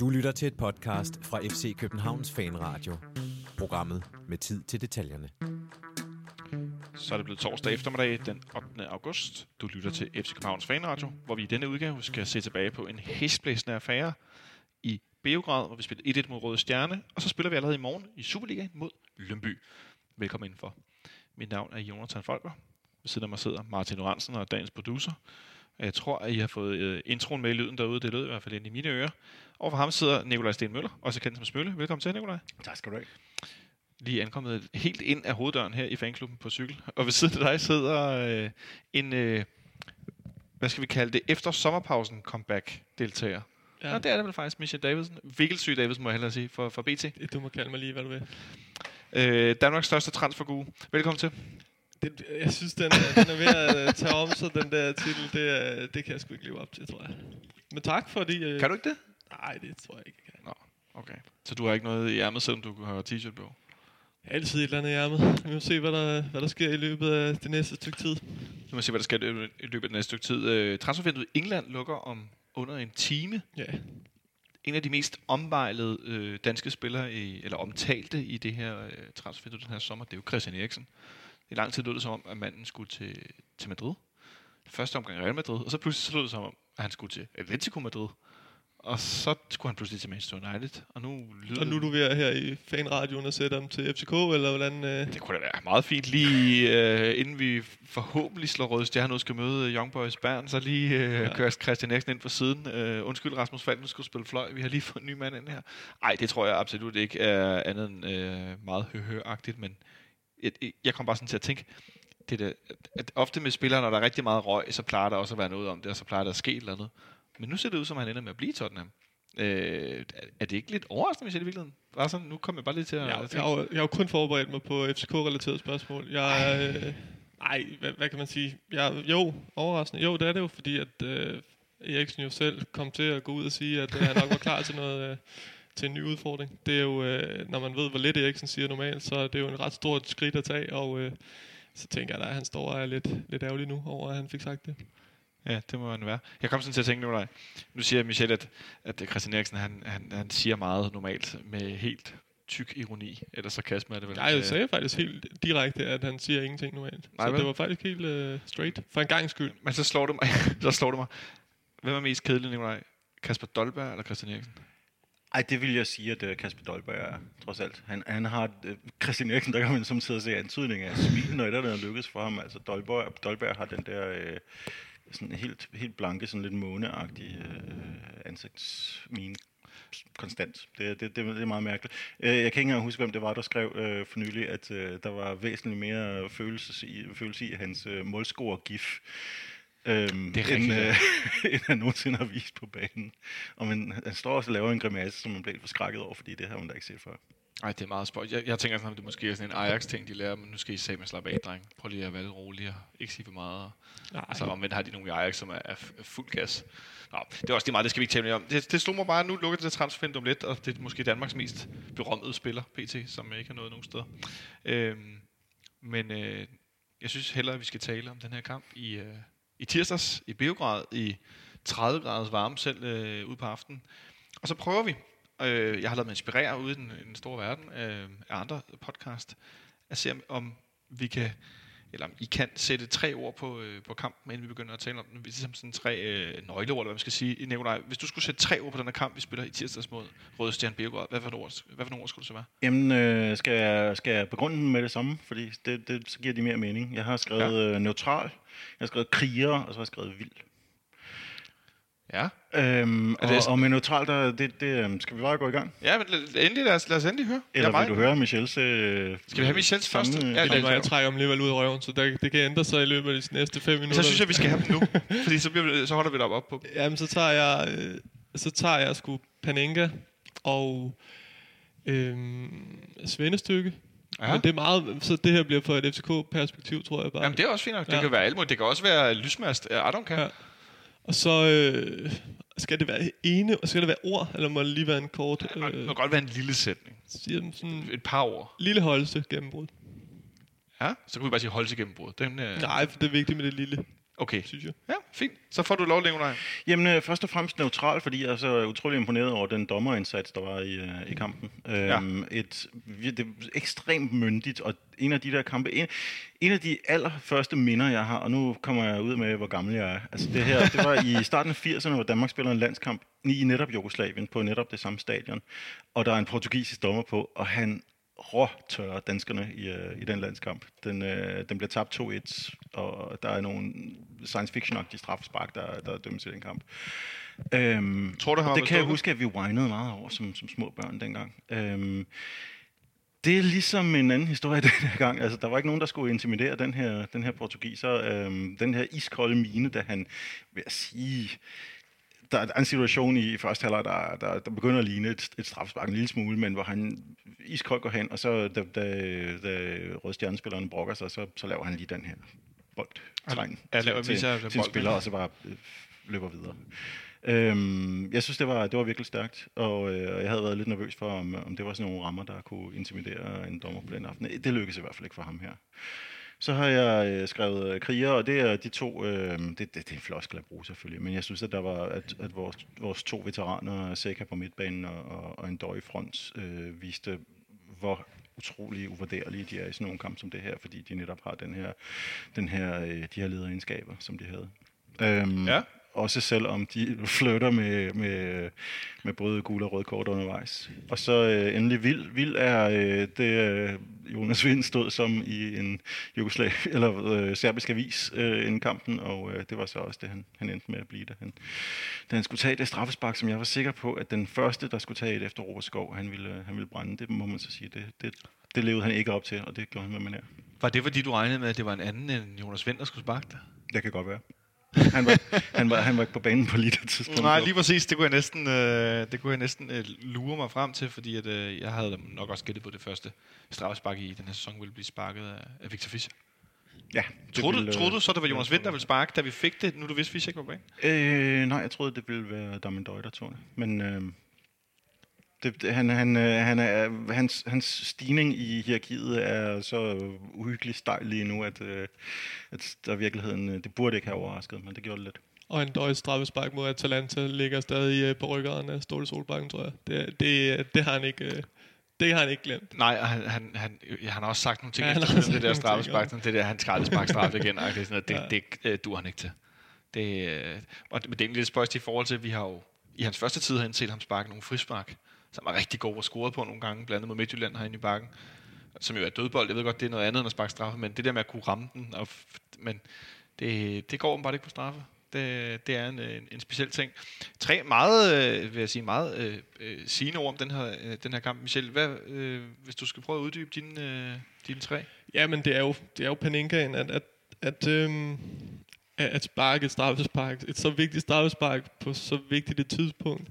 Du lytter til et podcast fra FC Københavns Fanradio. Programmet med tid til detaljerne. Så er det blevet torsdag eftermiddag den 8. august. Du lytter til FC Københavns Fanradio, hvor vi i denne udgave skal se tilbage på en hestblæsende affære i Beograd, hvor vi spillede 1-1 mod Røde Stjerne, og så spiller vi allerede i morgen i Superligaen mod Lønby. Velkommen indenfor. Mit navn er Jonathan Folker. Ved siden af mig sidder Martin Oransen og dagens producer. Jeg tror, at I har fået uh, introen med i lyden derude. Det lød i hvert fald ind i mine ører. Og for ham sidder Nikolaj Sten Møller, også kendt som Smølle. Velkommen til, Nikolaj. Tak skal du have. Lige ankommet helt ind af hoveddøren her i fanklubben på cykel. Og ved siden af dig sidder uh, en, uh, hvad skal vi kalde det, efter sommerpausen comeback-deltager. Ja. Og det er det vel faktisk, Michel Davidsen. Vikkelsyg Davidsen, må jeg hellere sige, for, for BT. Du må kalde mig lige, hvad du vil. Øh, Danmarks største transfergue. Velkommen til. Det, jeg synes, den er, den er ved at tage om sig, den der titel. Det, er, det kan jeg sgu ikke leve op til, tror jeg. Men tak, fordi... Øh, Kan du ikke det? Nej, det tror jeg ikke, jeg kan. Nå, okay. Så du har ikke noget i ærmet, selvom du har t-shirt på? Altid et eller andet i ærmet. Vi må se, hvad der, hvad der sker i løbet af det næste stykke tid. Nu må se, hvad der sker i løbet af det næste stykke tid. Øh, transfervinduet i England lukker om under en time. Ja, En af de mest ombejlede øh, danske spillere, i, eller omtalte i det her øh, transfervindue den her sommer, det er jo Christian Eriksen. I lang tid lød det som om, at manden skulle til, til Madrid. Første omgang Real Madrid, og så pludselig så lød det som om, at han skulle til Atletico Madrid. Og så skulle han pludselig til Manchester United, og nu lyder og nu er du ved her i fanradioen og sætte dem til FCK, eller hvordan... Øh, Det kunne da være meget fint lige øh, inden vi forhåbentlig slår Røde Stjerne ud skal møde Young Boys Bern, så lige øh, ja. Kører Christian Eriksen ind på siden. Øh, undskyld Rasmus Falken skulle spille fløj, vi har lige fået en ny mand ind her. Nej, det tror jeg absolut ikke er andet end øh, meget høhøagtigt, men jeg, jeg kom bare sådan til at tænke, det der, at ofte med spillere, når der er rigtig meget røg, så plejer der også at være noget om det, og så plejer der at ske et eller andet. Men nu ser det ud som, han ender med at blive Tottenham. Øh, er det ikke lidt overraskende, hvis jeg i virkeligheden? Bare sådan, nu kommer jeg bare lige til at... jeg, at jeg, jo- jeg har jo kun forberedt mig på FCK-relaterede spørgsmål. Jeg, øh, nej, hvad, hvad kan man sige? Jeg, jo, overraskende. Jo, det er det jo, fordi at øh, Eriksen jo selv kom til at gå ud og sige, at øh, han nok var klar til noget... Øh, til en ny udfordring. Det er jo, øh, når man ved, hvor lidt Eriksen siger normalt, så er det jo en ret stort skridt at tage, og øh, så tænker jeg at han står og er lidt, lidt ærgerlig nu over, at han fik sagt det. Ja, det må han være. Jeg kom sådan til at tænke nu, nej. Nu siger Michel, at, at Christian Eriksen, han, han, han siger meget normalt med helt tyk ironi, eller sarkasme er det vel. Nej, jeg Øh, sagde faktisk helt direkte, at han siger ingenting normalt. Nej, så vel? det var faktisk helt øh, straight. For en gang skyld. Men så slår det mig, så slår det mig. Hvem er mest kedelig, Nikolaj? Kasper Dolberg eller Christian Eriksen? Ej, det vil jeg sige, at øh, Kasper Dolberg er, trods alt. Han, han har, uh, Christian Eriksen, der kan man som sidder og se antydning af smil, når et eller andet lykkes for ham. Altså, Dolberg, Dolberg har den der øh, sådan helt, helt blanke, sådan lidt måneagtige øh, ansigtsmine konstant. Det, det, det, det er meget mærkeligt. Øh, jeg kan ikke engang huske, hvem det var, der skrev øh, for nylig, at øh, der var væsentligt mere følelse i, følelse i hans øh, målscore-gif. Øhm, Det er end, øh, end han nogensinde har vist på banen. Og man, han står også og laver en grimasse, som man bliver forskrækket over, fordi det har man da ikke set før. Nej, det er meget spøjt. Jeg, jeg tænker sådan, at det måske er sådan en Ajax-ting, de lærer, men nu skal I se med slappe af, dreng. Prøv lige at være lidt rolig og ikke sige for meget. Nej, Og så omvendt har de nogle i Ajax, som er, er fuld gas. Nå, det er også lige meget, det skal vi ikke tale mere om. Det, det slog mig bare, nu lukker det om lidt, og det er måske Danmarks mest berømmede spiller, PT, som ikke har nået nogen steder. Øhm, men øh, jeg synes hellere, at vi skal tale om den her kamp i, øh, i tirsdags, i Beograd, i 30 graders varme selv øh, ude på aftenen. Og så prøver vi, øh, jeg har lavet mig inspirere ude i den, i den store verden øh, af andre podcast, at se om, om vi kan eller I kan sætte tre ord på, øh, på kampen, inden vi begynder at tale om den. Ligesom sådan tre øh, nøgleord, eller hvad man skal sige. Nikolaj, hvis du skulle sætte tre ord på den her kamp, vi spiller i tirsdags mod Røde Stjerne Beograd, hvad for ord, hvad for nogle ord skulle det så være? Jamen, øh, skal, jeg, skal jeg begrunde den med det samme? Fordi det, det, så giver de mere mening. Jeg har skrevet ja. neutral, jeg har skrevet kriger, og så har jeg skrevet vild. Ja, Øhm, Er og, det- og med neutral, der, det, det, øhm, skal vi bare gå i gang? ja men lad, endelig, lad, os, lad os endelig høre. Jeg er Eller vil du høre Michels... Øh, Skal vi have Michels samme, første? øh, Ja, det er, er jeg trækker dem alligevel ud af røven, så der, det kan ændre sig i løbet af de næste fem minutter. Så synes jeg, vi skal have dem nu, fordi så, bliver vi, så holder vi dig op på. Jamen, så tager jeg, øh, så tager jeg sgu Panenka og øhm, Svendestykke. Ja. Ja. Men det er meget, så det her bliver fra et FCK-perspektiv, tror jeg bare. Jamen, det er også fint nok. Det Ja. kan være alt muligt. Det kan også være lysmast. I don't care. Ja. Og så øh, skal det være ene, og skal det være ord, eller må det lige være en kort, Det må- øh, godt være en lille sætning. siger sådan Et par ord. lille holdelse gennembrud. Ja, så kan vi bare sige hold til gennembrud. Den, øh, Nej, for det er vigtigt med det lille. Okay. synes jeg. Ja, fint. Så får du lov, Nikolaj. Jamen, øh, først og fremmest neutral, fordi jeg er så utrolig imponeret over den dommerindsats, der var i, øh, i kampen. Øhm, et, det er ekstremt myndigt, og en af de der kampe, en, en af de allerførste minder, jeg har, og nu kommer jeg ud med, hvor gammel jeg er. Altså det her, det var i starten af 80'erne, hvor Danmark spiller en landskamp i netop Jugoslavien, på netop det samme stadion. Og der er en portugisisk dommer på, og han råtørrer danskerne i, øh, i den landskamp. Den, øh, den bliver tabt 2-1, og der er nogle science fiction-agtige straffespark, der, der dømmes i den kamp. Øhm, Tror du, det blevet kan jeg huske, at vi whinede meget over som, som små børn dengang. Øhm, det er ligesom en anden historie den her gang. Altså, der var ikke nogen, der skulle intimidere den her, den her portugiser. Øhm, den her iskolde mine, da han, vil jeg sige, der er en situation i første halvleg, der, der, der begynder at ligne et, et straffespark en lille smule, men hvor han iskoldt går hen, og så da, da, da Røde Stjernespilleren brokker sig, så, så laver han lige den her boldtegn Ja, laver til, viser til, til spiller, og så bare øh, løber videre. Øhm, jeg synes, det var, det var virkelig stærkt, og øh, jeg havde været lidt nervøs for, om, om det var sådan nogle rammer, der kunne intimidere en dommer på den aften. Det lykkedes i hvert fald ikke for ham her. Så har jeg øh, skrevet øh, kriger, og det er de to, øh, det, det, det er en floskel at bruge selvfølgelig, men jeg synes, at der var, at, at vores, vores to veteraner, Seca på midtbanen og, og, og en i front, øh, viste, hvor utrolig uvurderlige de er i sådan nogle kampe som det her, fordi de netop har den her, den her, øh, de her lederegenskaber, som de havde. Øhm, Ja. Også selvom de flytter med, med, med både gule og røde kort undervejs. Og så øh, endelig Vild. Vild er øh, det, øh, Jonas Vind stod som i en jugoslav eller øh, serbisk avis øh, inden kampen, og øh, det var så også det, han, han endte med at blive, da han, da han skulle tage det straffespark, som jeg var sikker på, at den første, der skulle tage et efter Robert Skov, han ville, han ville brænde. Det må man så sige. Det, det, det levede han ikke op til, og det gjorde han med mig her. Var det, fordi du regnede med, at det var en anden end Jonas Vind, der skulle sparke dig? Det kan godt være. Han var, han var, han var ikke på banen på lige det tidspunkt. Nej, lige præcis. Det kunne jeg næsten, øh, det kunne jeg næsten øh, lure mig frem til, fordi at, øh, jeg havde nok også gættet på det første straffespark i den her sæson ville blive sparket af, af Victor Fischer. Ja, Troede, ville, du, øh, troede du så, det var Jonas Vind, der ville sparke, da vi fik det, nu du vidste, Fischer ikke var på banen? Øh, nej, jeg troede, det ville være Damendøj, der tog det. Men øh, det, det, han, han, øh, han er, hans, hans stigning i hierarkiet er så uhyggeligt stejl lige nu, at, øh, at der i virkeligheden, øh, det burde ikke have overrasket, men det gjorde det lidt. Og en døjt straffespark mod Atalanta ligger stadig på ryggeren af Ståle Solbakken, tror jeg. Det, det, det har han ikke... Det har han ikke glemt. Nej, og han, han, han, ja, han har også sagt nogle ting Ja, han efter det, der straffespark, det der, han skal aldrig sparke straf igen, og det, er sådan, det, Ja. det, det duer han ikke til. Det, og det, men det er egentlig lidt spøjst i forhold til, at vi har jo i hans første tid har set ham sparke nogle frispark, som er rigtig god og scoret på nogle gange, blandt andet mod Midtjylland herinde i bakken, som jo er dødbold. Jeg ved godt, det er noget andet end at sparke straffe, men det der med at kunne ramme den, og, f- men det, det går åbenbart ikke på straffe. Det, det er en, en, en speciel ting. Tre meget, øh, vil jeg sige, meget øh, øh, sigende ord om den her, øh, den her kamp. Michel, hvad, øh, hvis du skal prøve at uddybe dine, øh, dine tre? Ja, men det er jo, det er jo Paninkaen, at, at, at, øh, at, at sparke et straffespark, et så vigtigt straffespark på så vigtigt et tidspunkt,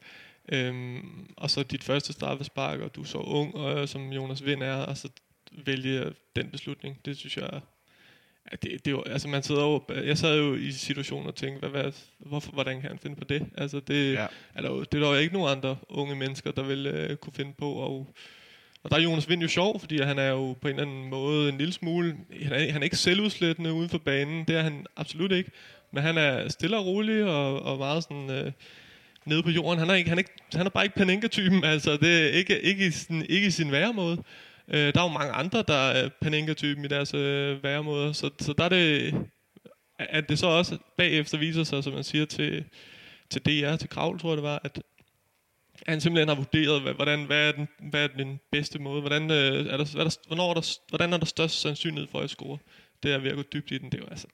øhm, og så dit første straffespark, og du er så ung, og, som Jonas Vind er, og så vælge den beslutning, det synes jeg, at det, det jo, altså man sidder jo, jeg sad jo i situationen og tænkte, hvad, hvad, hvorfor, hvordan kan han finde på det? Altså det, Ja. er jo- det er der jo ikke nogen andre unge mennesker, der vil øh, kunne finde på, og og der er Jonas Vind jo sjov, fordi han er jo på en eller anden måde en lille smule... Han er, han er ikke selvudslættende uden for banen, det er han absolut ikke. Men han er stille og rolig og, og meget sådan... Øh, nede på jorden. Han er, ikke, han er, ikke, han er bare ikke Panenka-typen, altså det er ikke, ikke, i sin, ikke i sin væremåde. Øh, der er jo mange andre, der er Panenka-typen i deres øh, væremåder, så, så der er det, at det så også bagefter viser sig, som man siger til, til DR, til Kravl, tror jeg det var, at han simpelthen har vurderet, hvad, hvordan, hvad, er den, hvad er den bedste måde, hvordan, øh, er der, hvad er der, hvornår er der, hvordan er der størst sandsynlighed for at score. Det er ved at gå dybt i den, det er jo altså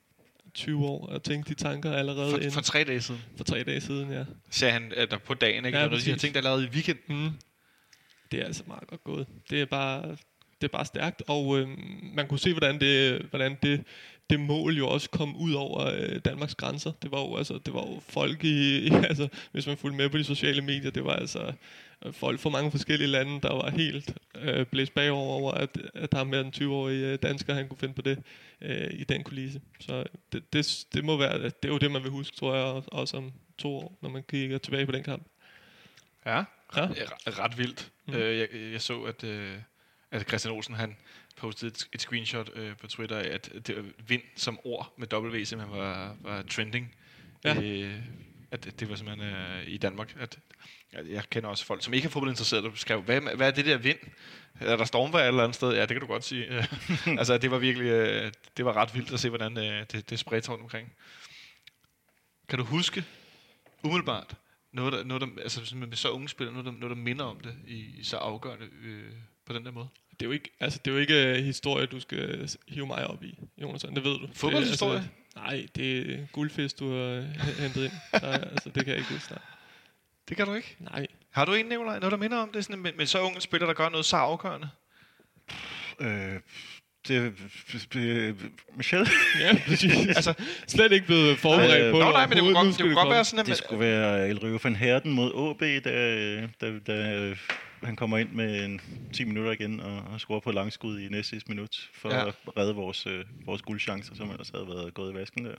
20 år at tænke de tanker allerede For, inden for tre dage siden for tre dage siden, ja. sagde han at der på dagen, ikke? Ja, præcis. tænkt allerede i weekenden. Mm. Det er altså meget godt gået. Det er bare, det er bare stærkt, og øh, man kunne se, hvordan det, hvordan det, det mål jo også kom ud over øh, Danmarks grænser. Det var jo, altså, det var jo folk i, altså, hvis man fulgte med på de sociale medier, det var altså øh, folk fra mange forskellige lande, der var helt øh, blæst bagover over, at, at der er mere end 20-årige øh, danskere, han kunne finde på det øh, i den kulisse. Så det, det, det må være, det er jo det, man vil huske, tror jeg, også om to år, når man kigger tilbage på den kamp. Ja, Ja. ret, vildt. Mm. Øh, jeg, jeg så, at, øh, at Christian Olsen, han, postede et, et screenshot øh, på Twitter af, at det, vind som ord med W simpelthen var, var trending. Ja. Øh, at det- var simpelthen øh, i Danmark. At, at jeg kender også folk, som ikke er fodboldinteresserede, der skrev, hvad, hvad er det der vind? Er der stormvejr et eller andet sted? Ja, det kan du godt sige. altså, det var virkelig, øh, det var ret vildt at se, hvordan øh, det, det spredte sig rundt omkring. Kan du huske, umiddelbart, noget, der, noget der, altså med så unge spillere, noget der, noget, der minder om det i, i så afgørende øh, på den der måde? Det er jo ikke, altså, det er jo ikke uh, historie, du skal øh, hive mig op i, Jonas. Det ved du. Fodboldhistorie? Det, altså, nej, det er guldfisk, du har øh, hentet ind. Så, altså, det kan jeg ikke huske. nej. Det kan du ikke. Nej. Har du en, Nicolaj, noget, der minder om det? Sådan, med, med så unge spillere, der gør noget så afgørende? Øh, det, det, Michel? Ja, præcis. Altså, Slet ikke blevet forberedt Øh, på Nå, det nej, men det kunne godt, skal det kunne godt være sådan, at Det skulle være El Rio van Herden mod AB, da, da, da han kommer ind med en 10 minutter igen og, og scorer på langskud i næste sidste minut for Ja. ja. at redde vores, øh, vores guldchancer, som ellers havde været gået i vasken der.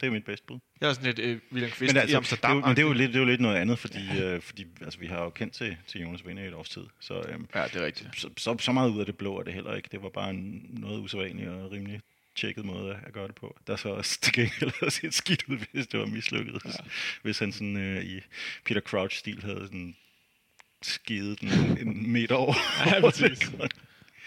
Det er mit bedste bud. jeg er sådan lidt øh, William Kvist Men i altså, Amsterdam. det, er jo, men det, er jo lidt, det er jo lidt noget andet, fordi, øh, fordi altså, vi har jo kendt til, til Jonas Vinder i et års tid. Så, øh, Ja, det er rigtigt. så, så, så meget ud af det blå er det heller ikke. Det var bare en noget usædvanlig og rimelig tjekket måde at- gøre det på. Der så også til gengæld havde set skidt ud, hvis det var mislykket. Ja. Hvis han sådan øh, i Peter Crouch-stil havde sådan skidet den en meter over. Ja, præcis.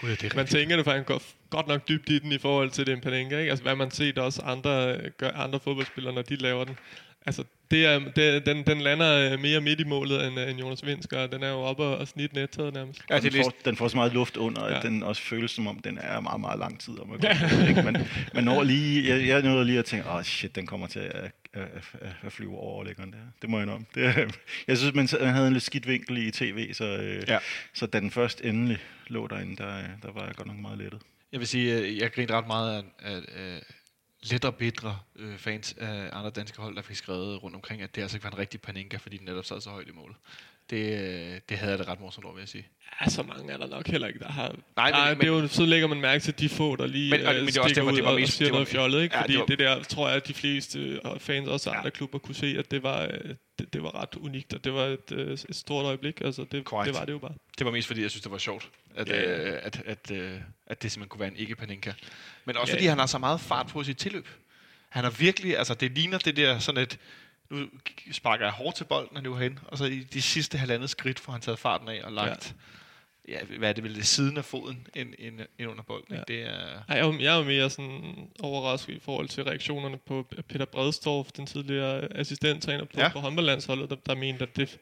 Gud, ja, det er Man tænker det faktisk godt, godt nok dybt i den i forhold til den Panenka, ikke? Altså, hvad man set også andre, øh, gør, andre fodboldspillere, når de laver den. Altså, det er, det, den, den lander øh, mere midt i målet, end, øh, end Jonas Vinsk, og den er jo oppe og, og snit nettaget nærmest. Ja, det er den, lidt, får, den får så meget luft under, at Ja. den også føles som om, den er meget, meget lang tid om at gå. ikke? Men man når lige, jeg, jeg nåede lige at tænke, åh oh, shit, den kommer til at, at, at, at- flyve over overlæggeren der. Det må jeg indrømme. Det, jeg synes, man man havde en lidt skidt vinkel i tv, så, øh, Ja. ja. så da den først endelig lå derinde, der, der var jeg godt nok meget lettet. jeg vil sige, øh, jeg grinte ret meget af, af, af lidt og bedre øh, fans af andre danske hold, der fik skrevet rundt omkring, at det altså ikke var en rigtig paninka, fordi den netop sad så højt i målet. Det, øh, det havde jeg det ret morsomt over, vil jeg sige. Ja, så mange er der nok heller ikke, der har... Nej, men- men- det er jo, så lægger man mærke til de få, der lige Men- og- øh, men det er også derfor, ud det var mest- og siger det var- noget fjollet, ikke? Ja, Fordi det var- det, der, tror jeg, at de fleste øh, fans også af Ja. andre klubber kunne se, at det var, det, det var ret unikt, og det var et, et stort øjeblik. Altså, det, Korrekt. det var det jo bare. Det var mest fordi, jeg synes, det var sjovt, at, Ja, ja, at, at, øh, at det simpelthen kunne være en ikke-paninka. Men også Ja, fordi, ja. han har så meget fart på sit tilløb. Han har virkelig, altså det ligner det der sådan et, nu sparker jeg hårdt til bolden, og nu hen, og så i de sidste halvandet skridt får han taget farten af og lagt, ja, ja hvad er det vel, det siden af foden ind, ind, ind under bolden. Ja. Ja. Det er, jeg, er jo- jeg er jo mere sådan overrasket i forhold til reaktionerne på Peter Bredstorff, den tidligere assistenttræner på, Ja. på håndboldlandsholdet, der, der mente, at det,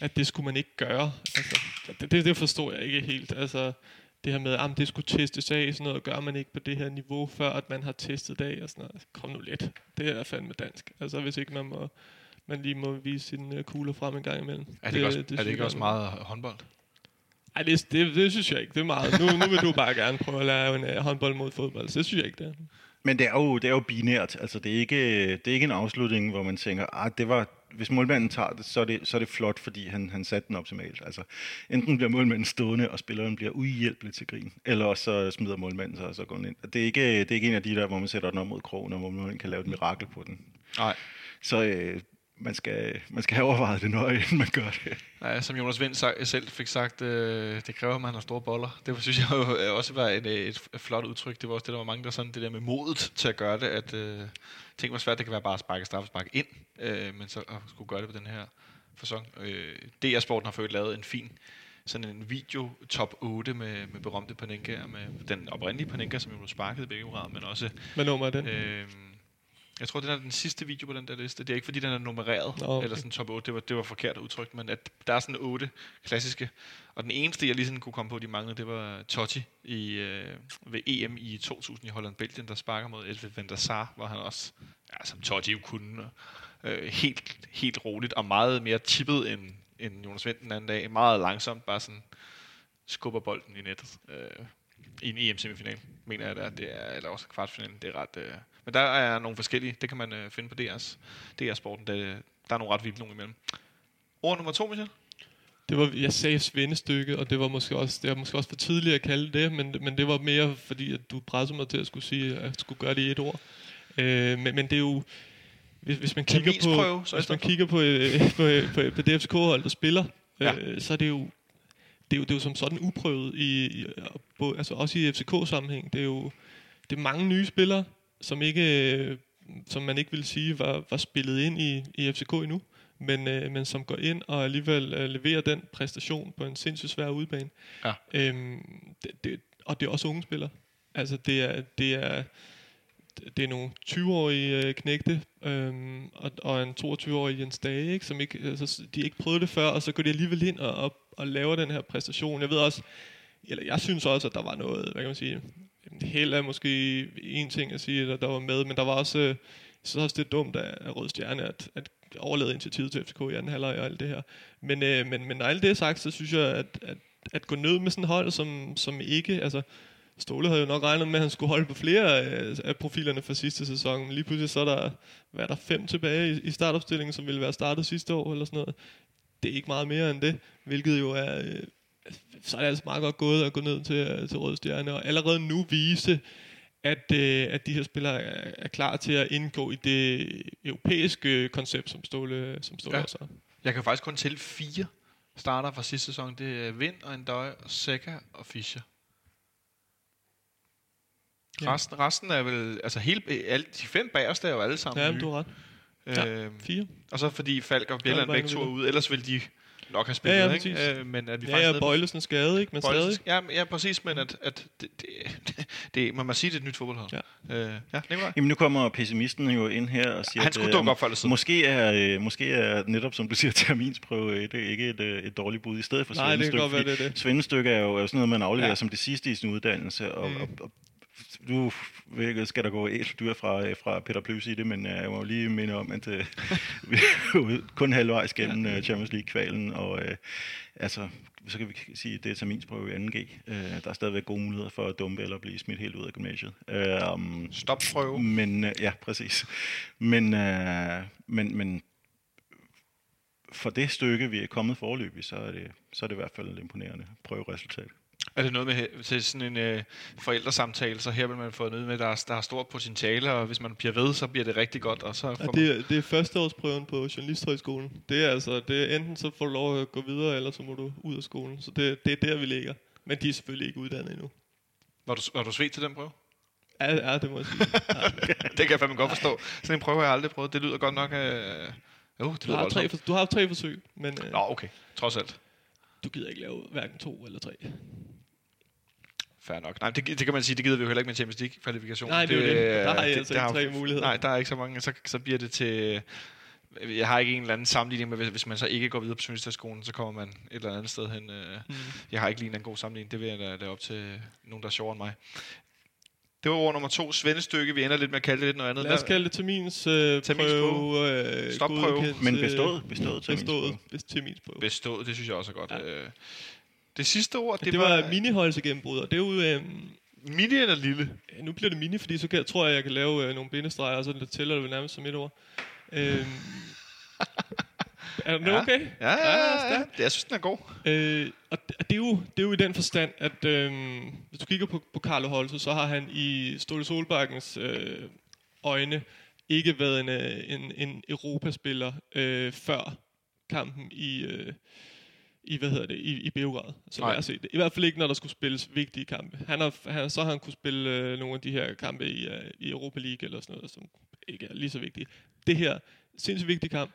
at det skulle man ikke gøre. Altså, det, det, det forstår jeg ikke helt. Altså, det her med, at det skulle testes af, sådan noget gør man ikke på det her niveau, før at man har testet det af og sådan noget. Kom nu lidt. Det er fandme dansk. Altså, hvis ikke man må man lige må vise sine øh, kugler frem en gang imellem. er det, ikke også, er synes det ikke også meget håndbold? Nej, det, det, det, synes jeg ikke. Det er meget. Nu, nu vil du bare gerne prøve at lave en uh, håndbold mod fodbold. Så det synes jeg ikke, det er. Men det er jo, det er jo binært. Altså, det er, ikke, det er ikke en afslutning, hvor man tænker, ah, det var, hvis målmanden tager det, så er det, så er det flot, fordi han, han satte den optimalt. Altså, enten bliver målmanden stående, og spilleren bliver uhjælpelig til grin, eller så smider målmanden sig, og så går den ind. Det er, ikke, det er ikke en af de der, hvor man sætter den op mod krogen, og hvor man kan lave et mirakel på den. Nej. Så øh, man, skal, man skal have overvejet det nøje, inden man gør det. Nej, som Jonas Vind sag, selv fik sagt, øh, det kræver, at man har store boller. Det synes jeg jo øh, også var et, et, et flot udtryk. Det var også det, der var mange, der sådan det der med modet til at gøre det, at øh, ting var svært. Det kan være bare at sparke straffespark ind, øh, men så at skulle gøre det på den her fasong. Øh, DR Sporten har fået lavet en fin sådan en video top 8 med, med berømte Panenka, med den oprindelige Panenka, som jo blev sparket i begge men også Hvad nummer er den? Øh, jeg tror, det er den sidste video på den der liste. Det er ikke, fordi den er nummereret, Nå, okay. eller sådan top 8. Det var, det var forkert udtrykt, men at der er sådan otte klassiske. Og den eneste, jeg lige sådan kunne komme på, de manglede, det var Totti i, øh, ved EM i 2000 i Holland-Belgien, der sparker mod Elve van der Sar, hvor han også, ja, som Totti jo kunne, øh, helt, helt roligt og meget mere tippet end, end Jonas Vind den anden dag. Meget langsomt, bare sådan skubber bolden i nettet. Øh, i en EM-semifinal, mener jeg, det er, det er, eller også kvartfinalen. Det er ret... Øh, men der er nogle forskellige, det kan man øh, finde på DR's, DR-sporten. Der, der er nogle ret vilde nogle imellem. Ord nummer to, Michel? Det var, jeg sagde svendestykket, og det var måske også, det var måske også for tidligt at kalde det, men, men det var mere fordi, at du pressede mig til at skulle sige, at jeg skulle gøre det i et ord. Øh, men, men det er jo, hvis, hvis man kigger på, så hvis man kigger på, øh, på, på, på det FCK-hold, der spiller, Ja. øh, så er det jo, det, er jo, det er jo som sådan uprøvet, i, i, altså også i FCK-sammenhæng. Det er jo det er mange nye spillere, som ikke som man ikke vil sige var, var spillet ind i, i FCK endnu, men, øh, men som går ind og alligevel øh, leverer den præstation på en sindssygt svær udbane. Ja. Øhm, det, det, og det er også unge spillere. Altså det er, det er, det er nogle 20-årige øh, knægte, øhm, og, og en 22-årig Jens Dage, ikke, som ikke, altså, de ikke prøvet det før, og så går de alligevel ind og, og, og laver den her præstation. Jeg ved også, eller jeg synes også, at der var noget, hvad kan man sige, held er måske en ting at sige, der, der var med, men der var også, øh, så også det dumt af Rød Stjerne, at, at overlade initiativet til FCK i anden halvleg og alt det her. Men, øh, men, men når alt det er sagt, så synes jeg, at, at, at gå ned med sådan et hold, som, som ikke, altså Ståle havde jo nok regnet med, at han skulle holde på flere af, profilerne fra sidste sæson. Men lige pludselig så er der, hvad er der fem tilbage i, startopstillingen, som ville være startet sidste år eller sådan noget. Det er ikke meget mere end det, hvilket jo er, øh, så er det altså meget godt gået at gå ned til, øh, til Røde Stjerne, og allerede nu vise, at, øh, at de her spillere er, er klar til at indgå i det europæiske koncept, som Ståle, som Ståle Ja. også har. Jeg kan faktisk kun tælle fire starter fra sidste sæson. Det er Vind og Endøj og Seca og Fischer. Ja. Resten, resten er vel, altså hele, alle, de fem bagerste er jo alle sammen Ja, nye. du har ret. Ja, Øhm, Fire. og så fordi Falk og Bjelland begge to er ude, ellers ville de nok have spillet, Ja, ja, ikke? Øh, men at vi Ja, faktisk ja, Bøjlesen skade, ikke? Men Bøjlesen- stadig. Ja, ja, præcis, men at, at det, det, det, man må sige, det er et nyt fodboldhold. Ja. Øh, ja Nicolaj? Jamen nu kommer pessimisten jo ind her og siger, Han skulle at, øh, dukke op eller siden. Måske er, øh, måske er netop, som du siger, terminsprøve et, ikke et, øh, et dårligt bud i stedet for Nej, det kan svendestykke, godt være, det er det. Svendestykke er jo er sådan noget, man afleverer Ja. som det sidste i sin uddannelse, og, mm. og, og ved- skal der gå æseldyr fra, øh, fra Peter Plys i det, men øh, jeg må lige minde om, at øh, vi er kun halvvejs gennem øh, Champions League-kvalen, og øh, altså, så kan vi sige, at det er terminsprøve i 2G. Øh, der er stadigvæk gode muligheder for at dumpe eller blive smidt helt ud af gymnasiet. Øh, um, Stopprøve. men, øh, ja, præcis. Men, øh, men, men for det stykke, vi er kommet forløbig, så er det, så er det i hvert fald et imponerende prøveresultat. Er det noget med til sådan en øh, forældresamtale, så her vil man få noget med, der er, der er stort potentiale, og hvis man bliver ved, så bliver det rigtig godt, og så Ja, det, er, det er førsteårsprøven på Journalisthøjskolen. Det er altså, det er enten så får du lov at gå videre, eller så må du ud af skolen. Så det, det er der, vi ligger. Men de er selvfølgelig ikke uddannet endnu. var, du, var du svedt til den prøve? Ja, ja det må jeg sige. det kan jeg fandme godt forstå. Sådan en prøve har jeg aldrig prøvet. Det lyder godt nok... Øh, jo, det Du har, tre, du har haft tre forsøg, men øh, Nå, okay. Trods alt. du gider ikke lave hverken to eller tre. Fair nok. Nej, det, det kan man sige, det gider vi jo heller ikke med Champions League-kvalifikation. Nej, det er jo det. Der har I altså ikke har- tre muligheder. Nej, der er ikke så mange. Så, så bliver det til... Jeg har ikke en eller anden sammenligning med, hvis, hvis man så ikke går videre på Journalisterskolen, så kommer man et eller andet sted hen. øh. Mm. Jeg har ikke lige en god sammenligning. Det vil jeg lade, lade op til nogen, der er sjovere end mig. Det var ord nummer to. Svendestykke. Vi ender lidt med at kalde det lidt noget andet. Lad os Hvad- kalde det termins øh, Terminsprøve. prøve. Øh, Stopprøve. Men øh, bestået, bestået til Bestået. Best terminsprøve. Bestået, det synes jeg også er godt. Ja. Ja. Det sidste ord, Det, det var, var miniholdsgennembrud, og det er jo... Øh, mini eller lille. Ja, nu bliver det mini, fordi så kan, tror jeg, jeg kan lave øh, nogle bindestreger, og så det tæller det vel nærmest som et ord. Øhm, er det Ja. okay? Ja, ja, ja, ja. stærkt. Jeg synes, den er god. Øh, og det, det, er jo, det er jo i den forstand, at øh, hvis du kigger på, på Carlo Holse, så har han i Ståle Solbakkens øh, øjne ikke været en, øh, en, en Europaspiller øh, før kampen i, øh, i hvad hedder det, i, i Beograd. Så Nej. lad os se det. I hvert fald ikke, når der skulle spilles vigtige kampe. Han har, han, så har han kunne spille øh, nogle af de her kampe i, øh, i Europa League eller sådan noget, som ikke er lige så vigtige. Det her, sindssygt vigtig kamp,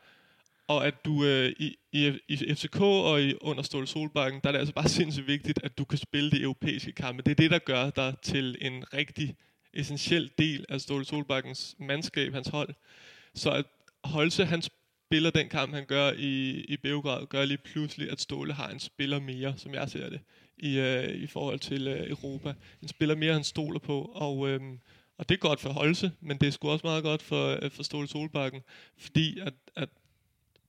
og at du øh, i, i, i FCK og i, under Ståle Solbakken, der er det altså bare sindssygt vigtigt, at du kan spille de europæiske kampe. Det er det, der gør dig til en rigtig essentiel del af Ståle Solbakkens mandskab, hans hold. Så at Holse, han spiller den kamp, han gør i, i Beograd, gør lige pludselig, at Ståle har en spiller mere, som jeg ser det, i, øh, i forhold til øh, Europa. En spiller mere, han stoler på, og, øh, og det er godt for Holse, men det er sgu også meget godt for, øh, for Ståle Solbakken, fordi at, at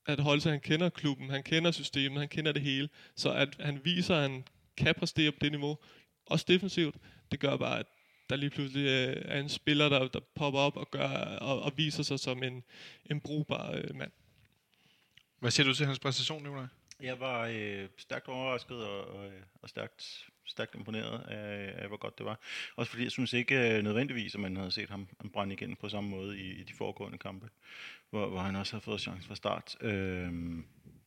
at Holse, han kender klubben, han kender systemet, han kender det hele. Så at han viser, at han kan præstere på det niveau, også defensivt, det gør bare, at der lige pludselig øh, er en spiller, der, der popper op og, gør, og, og viser sig som en, en brugbar øh, mand. Hvad siger du til hans præstation, Nicolaj? Jeg var øh, stærkt overrasket og, og, øh, og stærkt, stærkt imponeret af, af, hvor godt det var. Også fordi jeg synes ikke øh, nødvendigvis, at man havde set ham, ham brænde igen på samme måde i, i de foregående kampe, hvor, hvor han også havde fået chance fra start. Øh,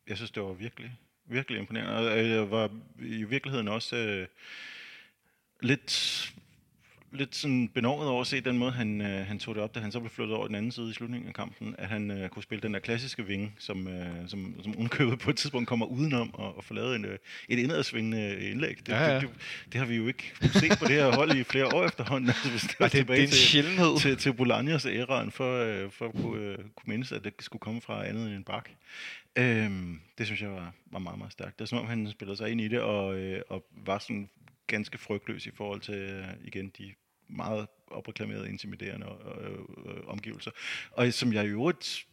jeg synes, det var virkelig, Virkelig imponerende. Og øh, jeg var i virkeligheden også øh, lidt lidt sådan benovet over at se den måde, han, øh, han tog det op, da han så blev flyttet over den anden side i slutningen af kampen, at han øh, kunne spille den der klassiske vinge, som, øh, som, som undkøbet på et tidspunkt kommer udenom og, og få lavet en, øh, et indadsvingende indlæg. Det, Ja, ja. Det, det, det, har vi jo ikke set på det her hold i flere år efterhånden. Altså, hvis det, det, det er en til, sjældenhed. til, til Bolaños æraen, for, øh, for at kunne, øh, kunne mindes, at det skulle komme fra andet end en bak. Øhm, det synes jeg var, var meget, meget stærkt. Det er som om, han spillede sig ind i det, og, øh, og var sådan ganske frygtløs i forhold til, øh, igen, de meget opreklamerede, intimiderende øh, øh, omgivelser. Og som jeg i øvrigt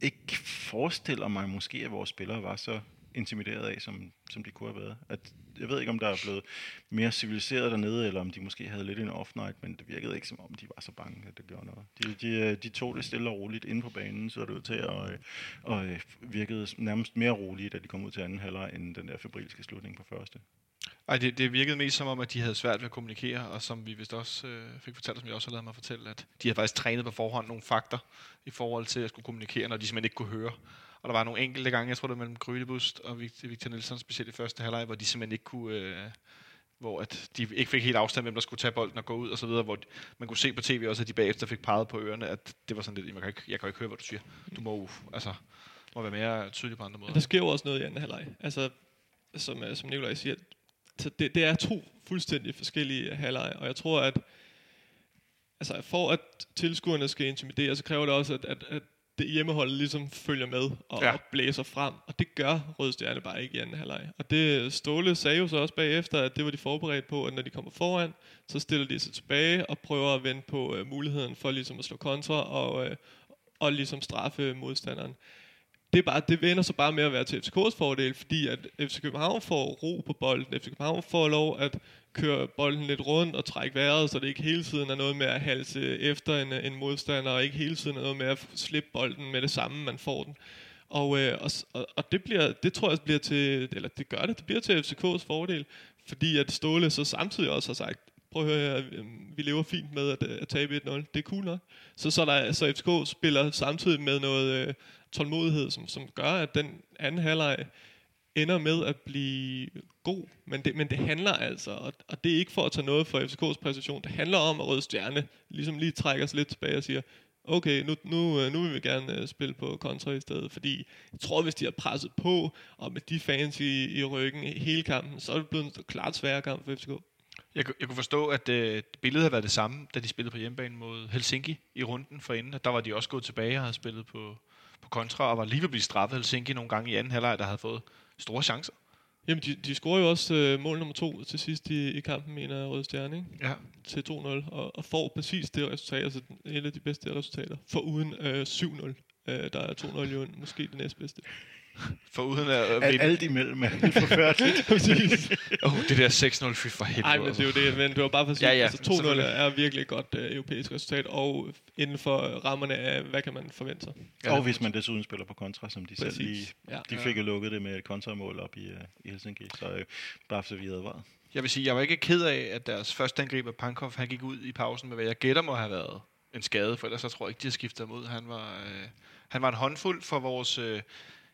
ikke forestiller mig måske, at vores spillere var så intimideret af, som, som de kunne have været. At, jeg ved ikke, om der er blevet mere civiliseret dernede, eller om de måske havde lidt en off-night, men det virkede ikke, som om de var så bange, at det gjorde noget. De, de, øh, de tog det stille og roligt inde på banen, så det ud til, øh, og, og virkede nærmest mere roligt, da de kom ud til anden halvleg, end den der febrilske slutning på første. Ej, det, det virkede mest som om, at de havde svært ved at kommunikere, og som vi vist også øh, fik fortalt, som jeg også har lavet mig fortælle, at de havde faktisk trænet på forhånd nogle fakter i forhold til at skulle kommunikere, når de simpelthen ikke kunne høre. Og der var nogle enkelte gange, jeg tror det var mellem Grydebust og Victor, Victor Nielsen, specielt i første halvleg, hvor de simpelthen ikke kunne... Øh, hvor at de ikke fik helt afstand, hvem der skulle tage bolden og gå ud og så videre, hvor man kunne se på tv også, at de bagefter fik peget på ørerne, at det var sådan lidt, jeg kan ikke, jeg kan ikke høre, hvad du siger. Du må jo, altså, må være mere tydelig på andre måder. Men der sker jo også noget i anden halvleg. Altså, som, øh, som Nikolaj siger, så det, det er to fuldstændig forskellige halvleje, og jeg tror, at altså, for at tilskuerne skal intimidere, så kræver det også, at, at, at det hjemmehold ligesom følger med og, ja. og blæser frem, og det gør Røde Stjerne bare ikke i anden halvleg. Og det Ståle sagde jo så også bagefter, at det var de forberedt på, at når de kommer foran, så stiller de sig tilbage og prøver at vende på øh, muligheden for ligesom at slå kontra og, øh, og ligesom straffe modstanderen det, er bare, det vender så bare med at være til FCK's fordel, fordi at FC København får ro på bolden. FC København får lov at køre bolden lidt rundt og trække vejret, så det ikke hele tiden er noget med at halse efter en, en modstander, og ikke hele tiden er noget med at slippe bolden med det samme, man får den. Og, øh, og, og, det, bliver, det tror jeg bliver til, eller det gør det, det bliver til FCK's fordel, fordi at Ståle så samtidig også har sagt, prøv at høre, her, øh, vi lever fint med at, øh, at tabe 1-0, det er cool nok. Så, så, der, så FCK spiller samtidig med noget øh, tålmodighed, som, som gør, at den anden halvleg ender med at blive god, men det, men det handler altså, og, og det er ikke for at tage noget for FCK's præstation, det handler om, at Røde Stjerne ligesom lige trækker sig lidt tilbage og siger, okay, nu, nu, øh, nu vil vi gerne øh, spille på kontra i stedet, fordi jeg tror, hvis de har presset på, og med de fans i, i ryggen hele kampen, så er det blevet en klart sværere kamp for FCK. Jeg, jeg kunne forstå, at øh, billedet har været det samme, da de spillede på hjemmebane mod Helsinki i runden for inden. Der var de også gået tilbage og havde spillet på, på kontra, og var lige ved at blive straffet Helsinki nogle gange i anden halvleg, der havde fået store chancer. Jamen, de, de scorer jo også øh, mål nummer to til sidst i, i kampen, mener Røde Stjerne, ikke? Ja. til 2-0, og, og får præcis det resultat, altså et af de bedste resultater, for uden øh, 7-0. Øh, der er 2-0 jo måske det næstbedste. For uden at øh, Al, vinde. alt imellem er helt forfærdeligt. Præcis. Oh, det der 6-0, fy for helvede. Ej, men det er jo det, men det var bare for at sige, Ja, ja, altså 2-0 selvfølgelig. er virkelig et godt øh, europæisk resultat, og inden for rammerne af, hvad kan man forvente sig. Ja, og hvis man desuden spiller på kontra, som de selv lige... Ja. De fik jo lukket det med et kontramål op i, uh, i Helsinki, så øh, bare så vi havde advaret. Jeg vil sige, jeg var ikke ked af, at deres første angriber, Pankov, han gik ud i pausen med, hvad jeg gætter må have været en skade, for ellers så tror jeg ikke, de har skiftet ham ud. Han var, øh, han var en håndfuld for vores, øh,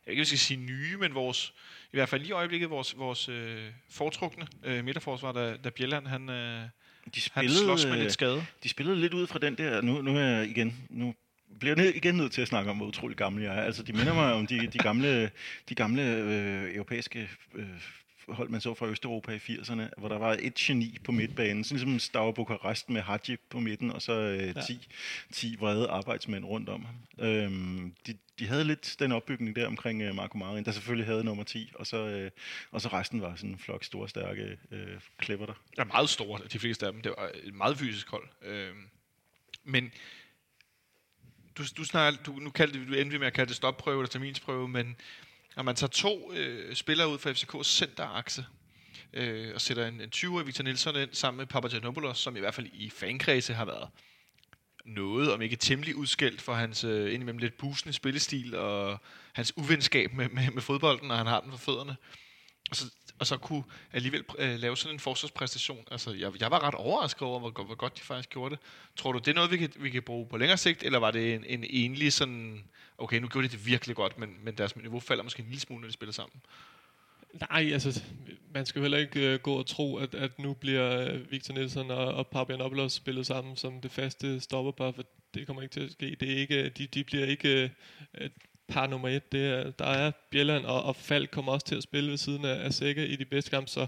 jeg ikke, jeg skal sige nye, men vores, i hvert fald lige i øjeblikket, vores, vores øh, foretrukne øh, midterforsvar, da, da Bjelland, han, øh, De han spillede, slås med øh, lidt skade. de spillede lidt ud fra den der, nu, nu er jeg igen, nu bliver jeg igen nødt til at snakke om, hvor utrolig gamle jeg er. Altså, de minder mig om de, de gamle, de gamle øh, europæiske øh, hold, man så fra Østeuropa i 80'erne, hvor der var et geni på midtbanen, sådan ligesom Stav Bukarest med Hadji på midten, og så øh, 10, 10 vrede arbejdsmænd rundt om ham. Øhm, de, de havde lidt den opbygning der omkring øh, Marco Marin, der selvfølgelig havde nummer 10, og så, øh, og så resten var sådan en flok store, stærke øh, klipper der. er meget store, de fleste af dem. Det var et meget fysisk hold. Øhm, men du, du, snakker, du, nu kaldte, du endte med at kalde det stopprøve eller terminsprøve, men når man tager to øh, spillere ud fra FCK's centerakse, øh, og sætter en, en 20-årig Victor Nielsen ind sammen med Papagenopoulos, som i hvert fald i fankredse har været noget, om ikke temmelig udskældt for hans øh, indimellem lidt busende spillestil og hans uvenskab med, med, med fodbolden, når han har den for fødderne. Og så, og så kunne alligevel øh, lave sådan en forsvarspræstation. Altså, jeg, jeg var ret overrasket over, hvor, hvor godt de faktisk gjorde det. Tror du, det er noget, vi kan, vi kan bruge på længere sigt, eller var det en, en enlig sådan, okay, nu gjorde de det virkelig godt, men, men deres niveau falder måske en lille smule, når de spiller sammen? Nej, altså, man skal jo heller ikke øh, gå og tro, at, at nu bliver øh, Victor Nielsen og, og Papianopoulos spillet sammen som det faste stopperpar, for det kommer ikke til at ske. Det er ikke, øh, de, de bliver ikke øh, par nummer et. Det er, der er Bjelland, og, og Falk kommer også til at spille ved siden af, af Sække i de bedste kampe, så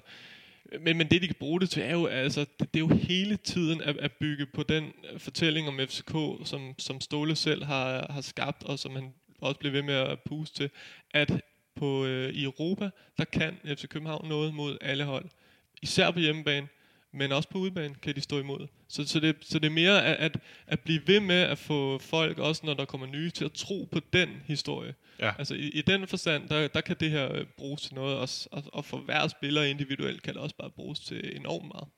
men, men det, de kan bruge det til, er jo, altså, det, det er jo hele tiden at, at bygge på den fortælling om FCK, som, som Ståle selv har, har skabt, og som han også bliver ved med at puste til, at på, øh, i Europa, der kan FC København noget mod alle hold. Især på hjemmebane, men også på udebane kan de stå imod. Så, så, det, så det er mere at, at, at blive ved med at få folk, også når der kommer nye, til at tro på den historie. Ja. Altså i, i den forstand, der, der kan det her øh, bruges til noget, og, og, og for hver spiller individuelt kan det også bare bruges til enormt meget.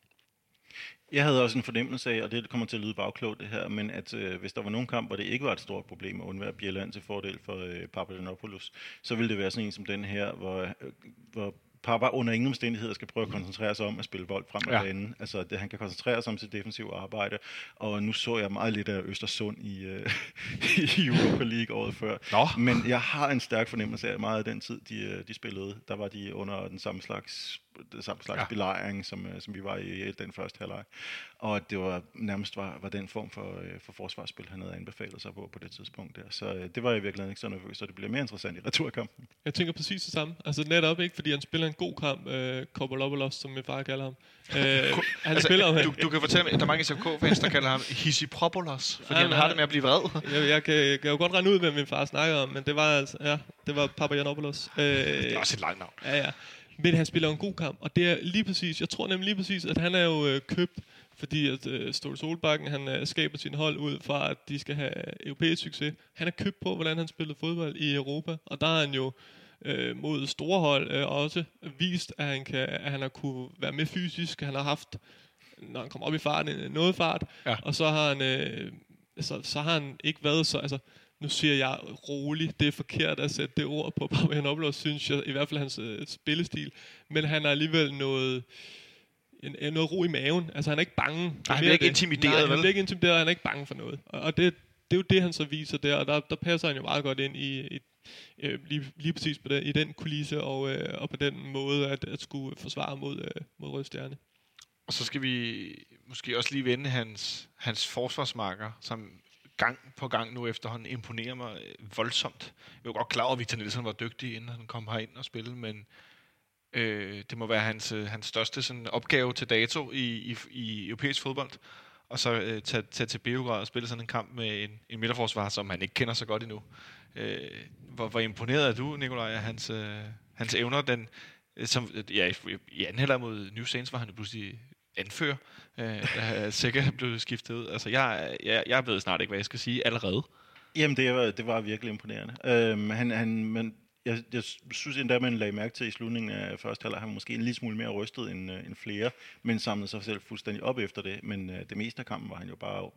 Jeg havde også en fornemmelse af, og det kommer til at lyde bagklogt det her, men at øh, hvis der var nogen kamp, hvor det ikke var et stort problem at undvære Bjelland til fordel for øh, Papagenopoulos, så ville det være sådan en som den her, hvor, øh, hvor Papa under ingen omstændigheder skal prøve at koncentrere sig om at spille bold frem og ja. banen. Altså, det, han kan koncentrere sig om sit defensive arbejde, og nu så jeg meget lidt af Østersund i, øh, i Europa League året før. Nå. Men jeg har en stærk fornemmelse af meget af den tid, de, øh, de spillede. Der var de under den samme slags det samme slags ja. belejring, som, øh, som vi var i den første halvleg. Og det var nærmest var, var den form for, øh, for forsvarsspil, han havde anbefalet sig på på det tidspunkt der. Så øh, det var jeg virkelig ikke så nervøs, så det bliver mere interessant i returkampen. Jeg tænker præcis det samme. Altså netop ikke, fordi han spiller en god kamp, øh, Kopolopolos, som min far kalder ham. Øh, han altså, spiller du, du kan fortælle mig, at der er mange SFK-fans, der kalder ham Hisipropolos, fordi ja, han har det med at blive vred. jeg, jeg, kan, jeg kan jo godt regne ud, hvad min far snakker om, men det var altså, ja, det var Papagiannopoulos. Øh, det er også et langt navn. Ja, ja. Men han spiller en god kamp, og det er lige præcis, jeg tror nemlig lige præcis, at han er jo øh, købt, fordi at øh, Ståle Solbakken, han øh, skaber sin hold ud fra, at de skal have europæisk succes. Han er købt på, hvordan han spillede fodbold i Europa, og der er han jo øh, mod store hold øh, også vist, at han, kan, at han har kunne være med fysisk. Han har haft, når han kommer op i farten, noget fart, ja. og så har han... Øh, så, så har han ikke været så... Altså, nu siger jeg rolig, det er forkert at sætte det ord på Papagenopoulos, synes jeg, i hvert fald hans øh, spillestil, men han er alligevel noget, en, noget ro i maven. Altså han er ikke bange. Nej, han er ikke det. intimideret, Nej, vel? han er ikke intimideret, han er ikke bange for noget. Og, og det, det er jo det, han så viser der, og der, der passer han jo meget godt ind i, i øh, lige, lige præcis på den, i den kulisse, og, øh, og på den måde at, at skulle forsvare mod, øh, mod Røde Stjerne. Og så skal vi måske også lige vende hans, hans forsvarsmarker, som gang på gang nu efterhånden imponerer mig øh, voldsomt. Jeg er godt klar over, at Victor Nielsen var dygtig, inden han kom herind og spillede, men øh, det må være hans, øh, hans største sådan, opgave til dato i, i, i europæisk fodbold. Og så øh, tage, tage til Beograd og spille sådan en kamp med en, en midterforsvar, som han ikke kender så godt endnu. Øh, hvor, hvor imponeret er du, Nikolaj, af hans, øh, hans evner? Den, øh, som, ja, i anden halvleg mod New Saints var han jo pludselig anfører, øh, da sikkert blev skiftet ud. Altså, jeg, jeg, jeg ved snart ikke, hvad jeg skal sige allerede. Jamen, det var, det var virkelig imponerende. Øhm, han, han, men jeg, jeg synes endda, man lagde mærke til i slutningen af første halvleg, han måske en lille smule mere rystet end, øh, end flere, men samlede sig selv fuldstændig op efter det. Men øh, det meste af kampen var han jo bare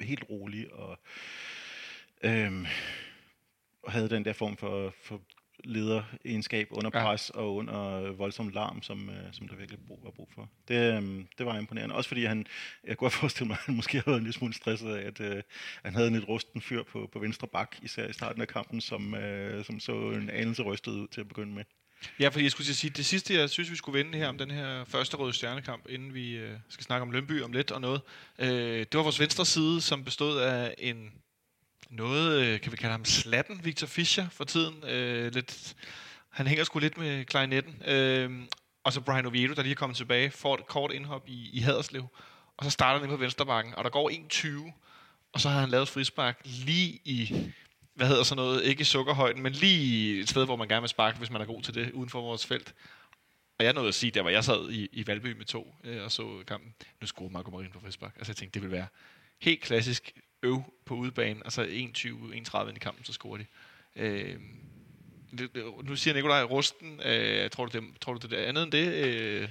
helt rolig og, øhm, og havde den der form for, for lederegenskab under pres ja. og under voldsom larm, som, øh, som der virkelig brug, var brug for. Det, øh, det var imponerende. Også fordi han, jeg kunne forestille mig, at han måske havde været en lille smule stresset af, at øh, han havde en lidt rusten fyr på, på venstre bak, især i starten af kampen, som, øh, som så en anelse rystet ud til at begynde med. Ja, for jeg skulle sige, det sidste, jeg synes, vi skulle vende her om den her første røde stjernekamp, inden vi øh, skal snakke om Lønby om lidt og noget. Øh, det var vores venstre side, som bestod af en noget, øh, kan vi kalde ham slatten, Victor Fischer for tiden. Øh, lidt, han hænger sgu lidt med klarinetten. Øh, og så Brian Oviedo, der lige er kommet tilbage, får et kort indhop i, i Haderslev. Og så starter han på venstrebakken, og der går 1.20, og så har han lavet frispark lige i, hvad hedder sådan noget, ikke i sukkerhøjden, men lige et sted, hvor man gerne vil sparke, hvis man er god til det, uden for vores felt. Og jeg nåede at sige, der var jeg sad i, i Valby med to øh, og så kampen. Nu scorede Marco Marin på frispark. Altså jeg tænkte, det ville være helt klassisk øv på udebane, og så 1-20-31 i kampen, så scorer de. Øh, nu siger Nikolaj Rusten, øh, tror, du det, tror du det er andet end det? Øh?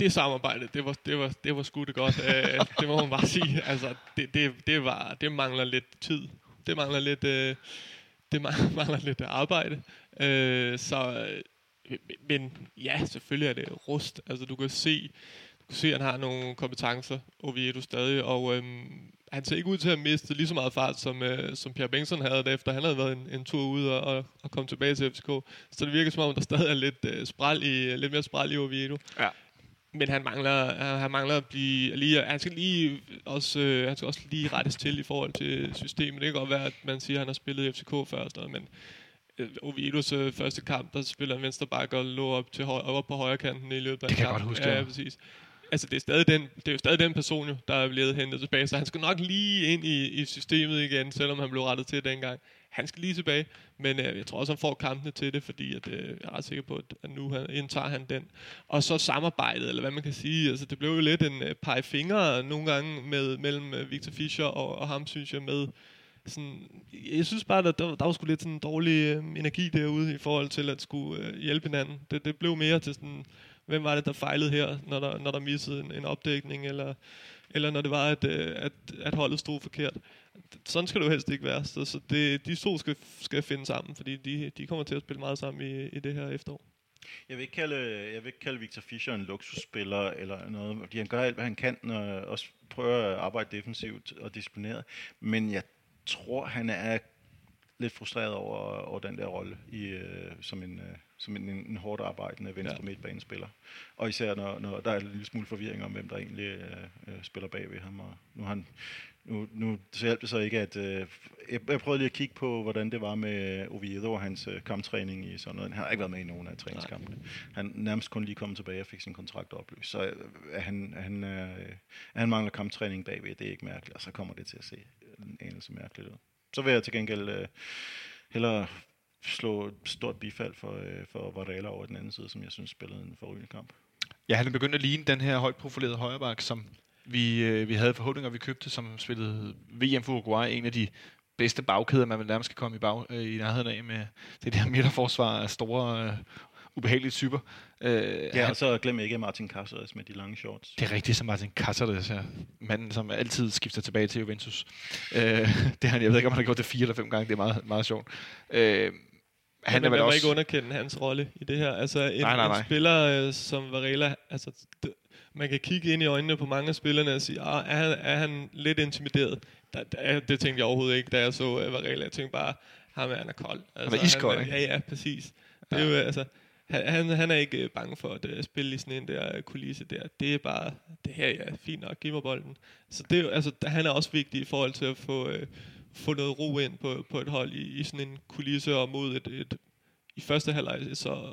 Det samarbejde, det var, det var, det var sgu det godt. øh, det må man bare sige. Altså, det, det, det, var, det mangler lidt tid. Det mangler lidt, øh, det mangler lidt arbejde. Øh, så, øh, men ja, selvfølgelig er det rust. Altså, du kan se, du kan se, at han har nogle kompetencer, Oviedo stadig, og øhm, han ser ikke ud til at miste lige så meget fart, som, øh, som Pierre Bengtsson havde efter han havde været en, en tur ud og, og, og kom tilbage til FCK. Så det virker som om, der stadig er lidt, øh, spral i, lidt mere spral i Oviedo. Ja. Men han mangler, han, han mangler at blive lige, han skal lige også, øh, han skal også lige rettes til i forhold til systemet. Det kan godt være, at man siger, at han har spillet i FCK før og sådan noget, men øh, Oviedos øh, første kamp, der spiller han venstre back og lå op, til høj, op på højre kanten i løbet af Det kan jeg godt huske, ja. ja, præcis. Altså, det er, stadig den, det er jo stadig den person, jo, der er blevet hentet tilbage, så han skal nok lige ind i, i systemet igen, selvom han blev rettet til dengang. Han skal lige tilbage, men øh, jeg tror også, han får kampene til det, fordi at, øh, jeg er ret sikker på, at, nu han, indtager han den. Og så samarbejdet, eller hvad man kan sige, altså det blev jo lidt en øh, pege fingre nogle gange med, mellem øh, Victor Fischer og, og ham, synes jeg, med sådan, jeg synes bare, at der, der var sgu lidt sådan en dårlig øh, energi derude i forhold til at skulle øh, hjælpe hinanden. Det, det blev mere til sådan, hvem var det, der fejlede her, når der, når der missede en, en opdækning, eller, eller når det var, at, øh, at, at holdet stod forkert. Sådan skal det jo helst ikke være. Så, så det, de to skal, skal finde sammen, fordi de, de kommer til at spille meget sammen i, i det her efterår. Jeg vil ikke kalde, jeg vil ikke kalde Victor Fischer en luksusspiller eller noget, fordi han gør alt, hvad han kan, og også prøver at arbejde defensivt og disciplineret. Men jeg tror, han er lidt frustreret over, over den der rolle i, øh, som en, øh, som en, en hårdt arbejdende venstre Ja. midtbanespiller. Og især når, når der er en lille smule forvirring om, hvem der egentlig øh, øh, spiller bag ved ham. Og nu, han, nu, nu så hjalp det så ikke, at... Øh, jeg, jeg prøvede lige at kigge på, hvordan det var med Oviedo og hans øh, kamptræning i sådan noget. Han har ikke været med i nogen af træningskampene. Han nærmest kun lige kommet tilbage og fik sin kontrakt opløst. Så øh, at han, at han, øh, at han mangler kamptræning bagved, det er ikke mærkeligt. Og så kommer det til at se en anelse mærkeligt ud. Så vil jeg til gengæld øh, hellere slå et stort bifald for, øh, for Varela over den anden side, som jeg synes spillede en forrygende kamp. Ja, han er begyndt at ligne den her højt profilerede højreback, som vi, øh, vi havde forhåbninger, vi købte, som spillede VM for Uruguay, en af de bedste bagkæder, man vel nærmest kan komme i, bag, øh, i nærheden af, med det der midterforsvar af store, øh, ubehagelige typer. Øh, Ja, han, og så glem ikke Martin Cáceres med de lange shorts. det er rigtigt, som Martin Cáceres er manden, som altid skifter tilbage til Juventus. Øh, det har han, jeg ved ikke, om han har gjort det fire eller fem gange, det er meget, meget sjovt. Øh, han Han er vel også... ikke underkende hans rolle i det her. Altså en, Nej, nej, nej. en spiller øh, som Varela, altså man kan kigge ind i øjnene på mange af spillerne og sige, ah, er, han, er han lidt intimideret? Da, da, det tænkte jeg overhovedet ikke, da jeg så uh, Varela. Jeg tænkte bare, ham er, han er kold. Altså, er iskold, han, ikke? Ja, ja, præcis. Det er jo, altså, han, han, han er ikke øh, bange for at uh, spille i sådan en der øh, kulisse der. Det er bare, det her ja, fint nok, giv mig bolden. Så det er jo, altså, han er også vigtig i forhold til at få, uh, få noget ro ind på, på et hold i, i sådan en kulisse og mod et, et i første halvleg så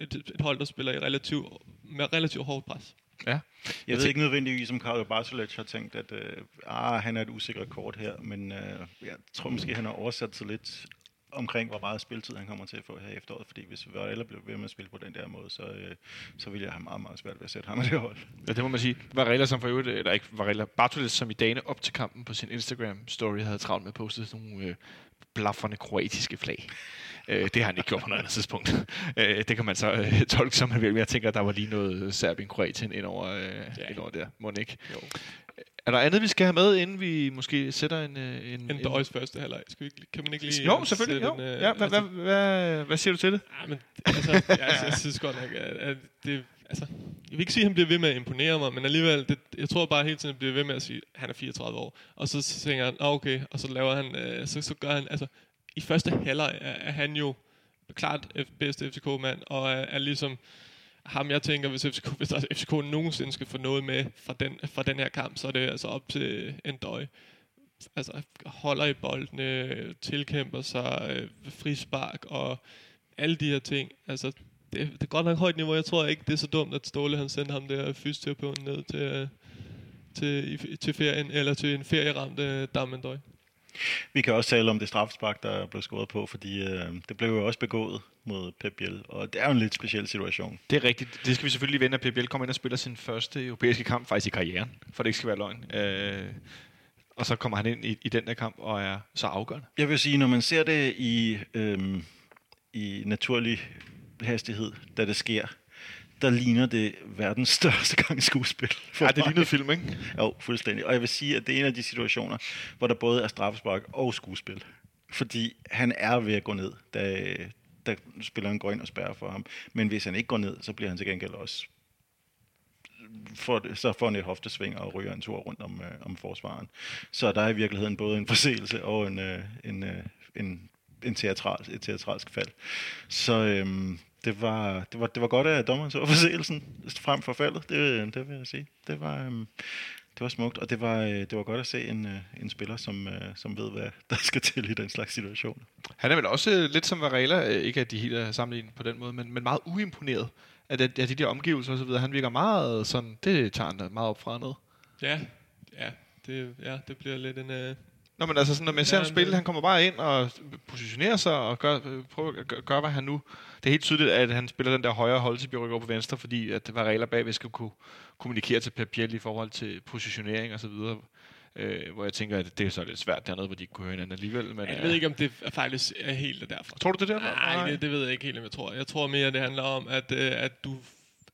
et, et hold, der spiller i relativt, med relativt hårdt pres. Ja. Jeg ved tænk- ikke nødvendigvis, om Carlo Bartolec har tænkt, at øh, ah, han er et usikkert kort her, men øh, jeg tror måske, han har oversat sig lidt omkring, hvor meget spilletid han kommer til at få her i efteråret, fordi hvis Varela blev ved med at spille på den der måde, så, øh, så ville jeg have meget, meget svært ved at sætte ham i det hold. Ja, det må man sige. Varela som for øvrigt, eller ikke Varela, Bartolis som i dagene op til kampen på sin Instagram-story havde travlt med at poste sådan nogle øh, blafferne kroatiske flag. Øh, det har han ikke gjort på noget andet tidspunkt. øh, det kan man så øh, tolke som man vil, men jeg tænker, at der var lige noget Serbien-Kroatien ind over, øh, ja. ind over der. Må ikke? Jo. Er der andet, vi skal have med, inden vi måske sætter en... øh, en, En døjs første halvleg. Skal vi, ikke- kan man ikke lige... Jo, selvfølgelig. Jo. En, øh, Ja, hvad, altså, hvad, hvad, hvad siger du til det? Ja, men altså, jeg, jeg, jeg synes godt nok, at, at det... Altså, jeg vil ikke sige, at han bliver ved med at imponere mig, men alligevel, det, jeg tror bare hele tiden, at han bliver ved med at sige, at han er 34 år. Og så, så tænker han, ah, okay, og så laver han, øh, så, så gør han, altså, i første halvleg er, er han jo klart bedste FCK-mand, og er, er ligesom ham, jeg tænker, hvis FCK, hvis der FCK nogensinde skal få noget med fra den, fra den her kamp, så er det altså op til en døj. Altså holder i boldene, tilkæmper sig, øh, frispark og alle de her ting. Altså, det, det er godt nok højt niveau. Jeg tror ikke, det er så dumt, at Ståle han sendte ham der fysioterapeuten ned til, til, til ferien, eller til en ferieramt øh, vi kan også tale om det straffespark, der blev scoret på, fordi øh, det blev jo også begået mod Pep Biel, og det er jo en lidt speciel situation. Det er rigtigt. Det skal vi selvfølgelig vende, at PBL kommer ind og spiller sin første europæiske kamp, faktisk i karrieren, for det ikke skal være løgn. Øh, og så kommer han ind i, i den der kamp og er så afgørende. Jeg vil sige, når man ser det i, øhm, i naturlig hastighed, da det sker, der ligner det verdens største gang skuespil. for Ja, det mig. lignede film, ikke? Jo, fuldstændig. Og jeg vil sige, at det er en af de situationer, hvor der både er straffespark og skuespil. Fordi han er ved at gå ned, da, da spilleren går ind og spærrer for ham. Men hvis han ikke går ned, så bliver han til gengæld også får, så får han et hoftesving og ryger en tur rundt om, øh, om forsvaren. Så der er i virkeligheden både en forseelse og en, øh, en, øh, en, en teatral, et teatralsk fald. Så øhm, det, var, det, var, det var godt, at dommeren så forseelsen frem for faldet, det, det vil jeg sige. Det var, øhm, det var smukt, og det var, øh, det var godt at se en, øh, en spiller, som, øh, som ved, hvad der skal til i den slags situation. Han er vel også lidt som Varela, ikke at de helt er sammenlignet på den måde, men, men meget uimponeret af, det, af de der omgivelser osv. Han virker meget sådan, det tager han meget op fra ned. Ja, ja, det, ja, det bliver lidt en... Øh, Nå, men altså sådan, når man ser Ja, ham spille, han kommer bare ind og positionerer sig og gør, prøver at gøre, gøre, hvad han nu... Det er helt tydeligt, at han spiller den der højre hold til rykker over på venstre, fordi at Varela bagved skal kunne kommunikere til Pep Biel i forhold til positionering og så videre. Øh, hvor jeg tænker, at det er så lidt svært dernede, hvor de ikke kunne høre hinanden alligevel. Men, jeg øh, ved ikke, om det er faktisk er helt derfor. Tror du det der? Nej, det, det ved jeg ikke helt, om jeg tror. Jeg tror mere, det handler om, at, øh, at du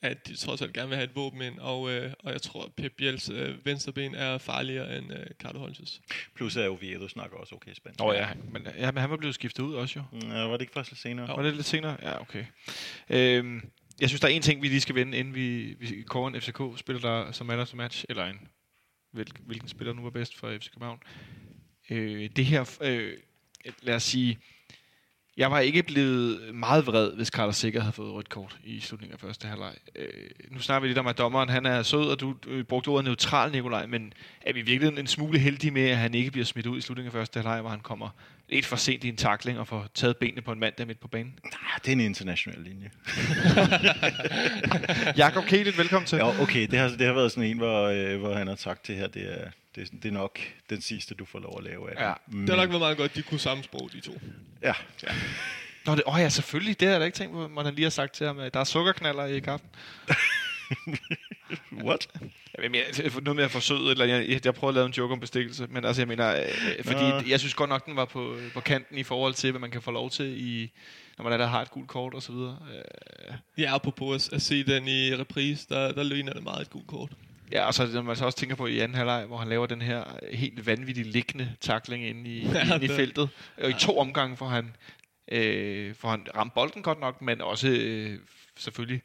at de trods alt gerne vil have et våben ind, og, øh, og jeg tror, at Pep Biels øh, venstre ben er farligere end øh, Carlo Holtes. Plus at Oviedo snakker også okay spansk. Åh oh, ja, men, ja, men han var blevet skiftet ud også jo. Mm, Ja, var det ikke først lidt senere? Jo. Var det lidt senere? Ja, okay. Øhm, jeg synes, der er en ting, vi lige skal vende, inden vi, vi kårer en FCK-spiller, der som man the match, eller en, hvil, hvilken spiller nu var bedst for FC København. Øh, det her, øh, lad os sige, jeg var ikke blevet meget vred, hvis Carlos Sikker havde fået rødt kort i slutningen af første halvleg. Øh, nu snakker vi lidt om, at dommeren han er sød, og du øh, brugte ordet neutral, Nikolaj, men er vi virkelig en smule heldige med, at han ikke bliver smidt ud i slutningen af første halvleg, hvor han kommer lidt for sent i en takling og får taget benene på en mand der midt på banen? Ah, det er en international linje. Jakob Kelit, velkommen til. Ja, okay, det har, det har været sådan en, hvor, øh, hvor han har sagt det her, det er, det, det er nok den sidste, du får lov at lave af det. Ja. Men, Det har nok været meget godt, de kunne samme sprog, de to. Ja, Nå, det, åh ja, selvfølgelig. Det har jeg da ikke tænkt på, hvordan han lige har sagt til ham. at Der er sukkerknaller i kaffen. what? Jeg mener, noget med at forsøge, eller jeg, jeg, jeg prøver at lave en joke om bestikkelse, men altså jeg mener, øh, fordi Nå. jeg synes godt nok, den var på, på kanten i forhold til, hvad man kan få lov til, i, når man er der har et gult kort og så videre. Øh, Ja, apropos at, at se den i reprise, der, der ligner det meget et gult kort. Ja, og så når man så også tænker på i anden halvleg, hvor han laver den her helt vanvittige liggende takling inde i, Ja, inde i feltet. Og i to omgange får han, øh, får han ramt bolden godt nok, men også øh, selvfølgelig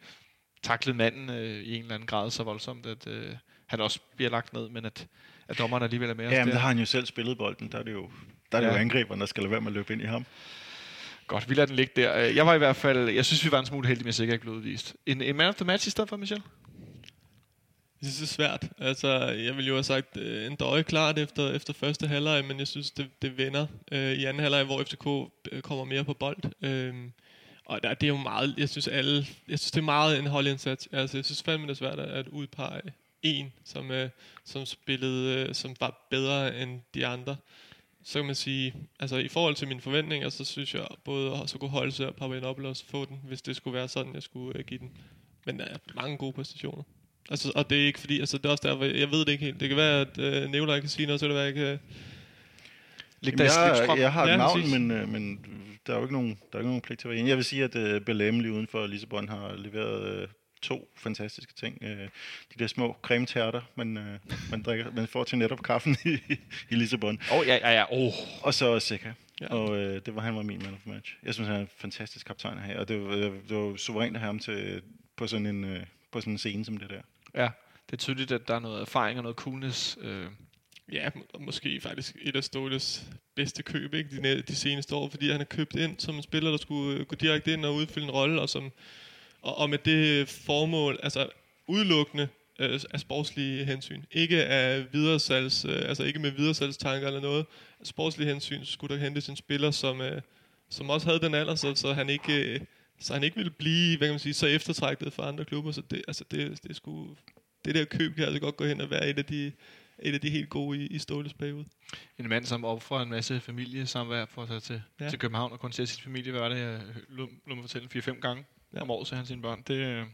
taklet manden øh, i en eller anden grad så voldsomt, at øh, han også bliver lagt ned, men at, at dommeren alligevel er med os Ja, men der. har han jo selv spillet bolden. Der er det jo, der er det Ja. jo angriberen, der skal lade være med at løbe ind i ham. Godt, vi lader den ligge der. Jeg var i hvert fald, jeg synes, vi var en smule heldige med, at Sikker ikke blev udvist. En, en man of the match i stedet for, Michel? Jeg synes, det er svært. Altså, jeg ville jo have sagt øh, en døje klart efter, efter første halvleg, men jeg synes, det, det vender øh, i anden halvleg, hvor FCK øh, kommer mere på bold. Øh, og der, det er jo meget, jeg synes alle, jeg synes det er meget en holdindsats. Altså, jeg synes fandme, det er svært at, udpege en, som, øh, som spillede, øh, som var bedre end de andre. Så kan man sige, altså i forhold til mine forventninger, så synes jeg både så kunne Holse og Papadopoulos få den, hvis det skulle være sådan, jeg skulle øh, give den. Men der er mange gode præstationer. Altså, og det er ikke fordi, altså det er også derfor, jeg ved det ikke helt. Det kan være, at øh, Nicolaj kan sige noget, så det være, jeg kan... Lig Jamen, jeg, jeg har et Ja, navn, præcis. men, øh, men der er jo ikke nogen, der er ikke nogen pligt til at være enig. Jeg vil sige, at uh, Belém lige uden for Lissabon har leveret uh, to fantastiske ting. Uh, de der små cremetærter, man, uh, man, drikker, man får til netop kaffen i, i Lissabon. Åh, oh, ja, ja, ja. Oh. Og så Seca. Ja. Og øh, det var han var min man of match. Jeg synes, han er en fantastisk kaptajn have, og det var, det var suverænt at have ham til, på, sådan en, øh, på sådan en scene som det der. Ja, det er tydeligt, at der er noget erfaring og noget coolness. Øh, Ja, må- måske faktisk et af Ståles bedste køb, ikke? De, næ- de seneste år, fordi han er købt ind som en spiller, der skulle øh, gå direkte ind og udfylde en rolle, og, som, og, og med det formål, altså udelukkende øh, af sportslige hensyn. Ikke af videresalgs, øh, altså ikke med videresalgstanker eller noget. Af sportslige hensyn skulle der hentes en spiller, som, øh, som også havde den alder, så, så han ikke... Øh, så han ikke ville blive, hvad kan man sige, så eftertragtet for andre klubber, så det, altså det, det skulle, det der køb kan altså godt gå hen og være et af de, et af de helt gode i, i Ståles periode. en mand, som offrer en masse familiesamvær for at tage til, ja. Til København og kun se sin familie. Hvad var det, jeg lå mig fortælle? 4-5 gange ja. Om året ser han sine børn. Det, øh...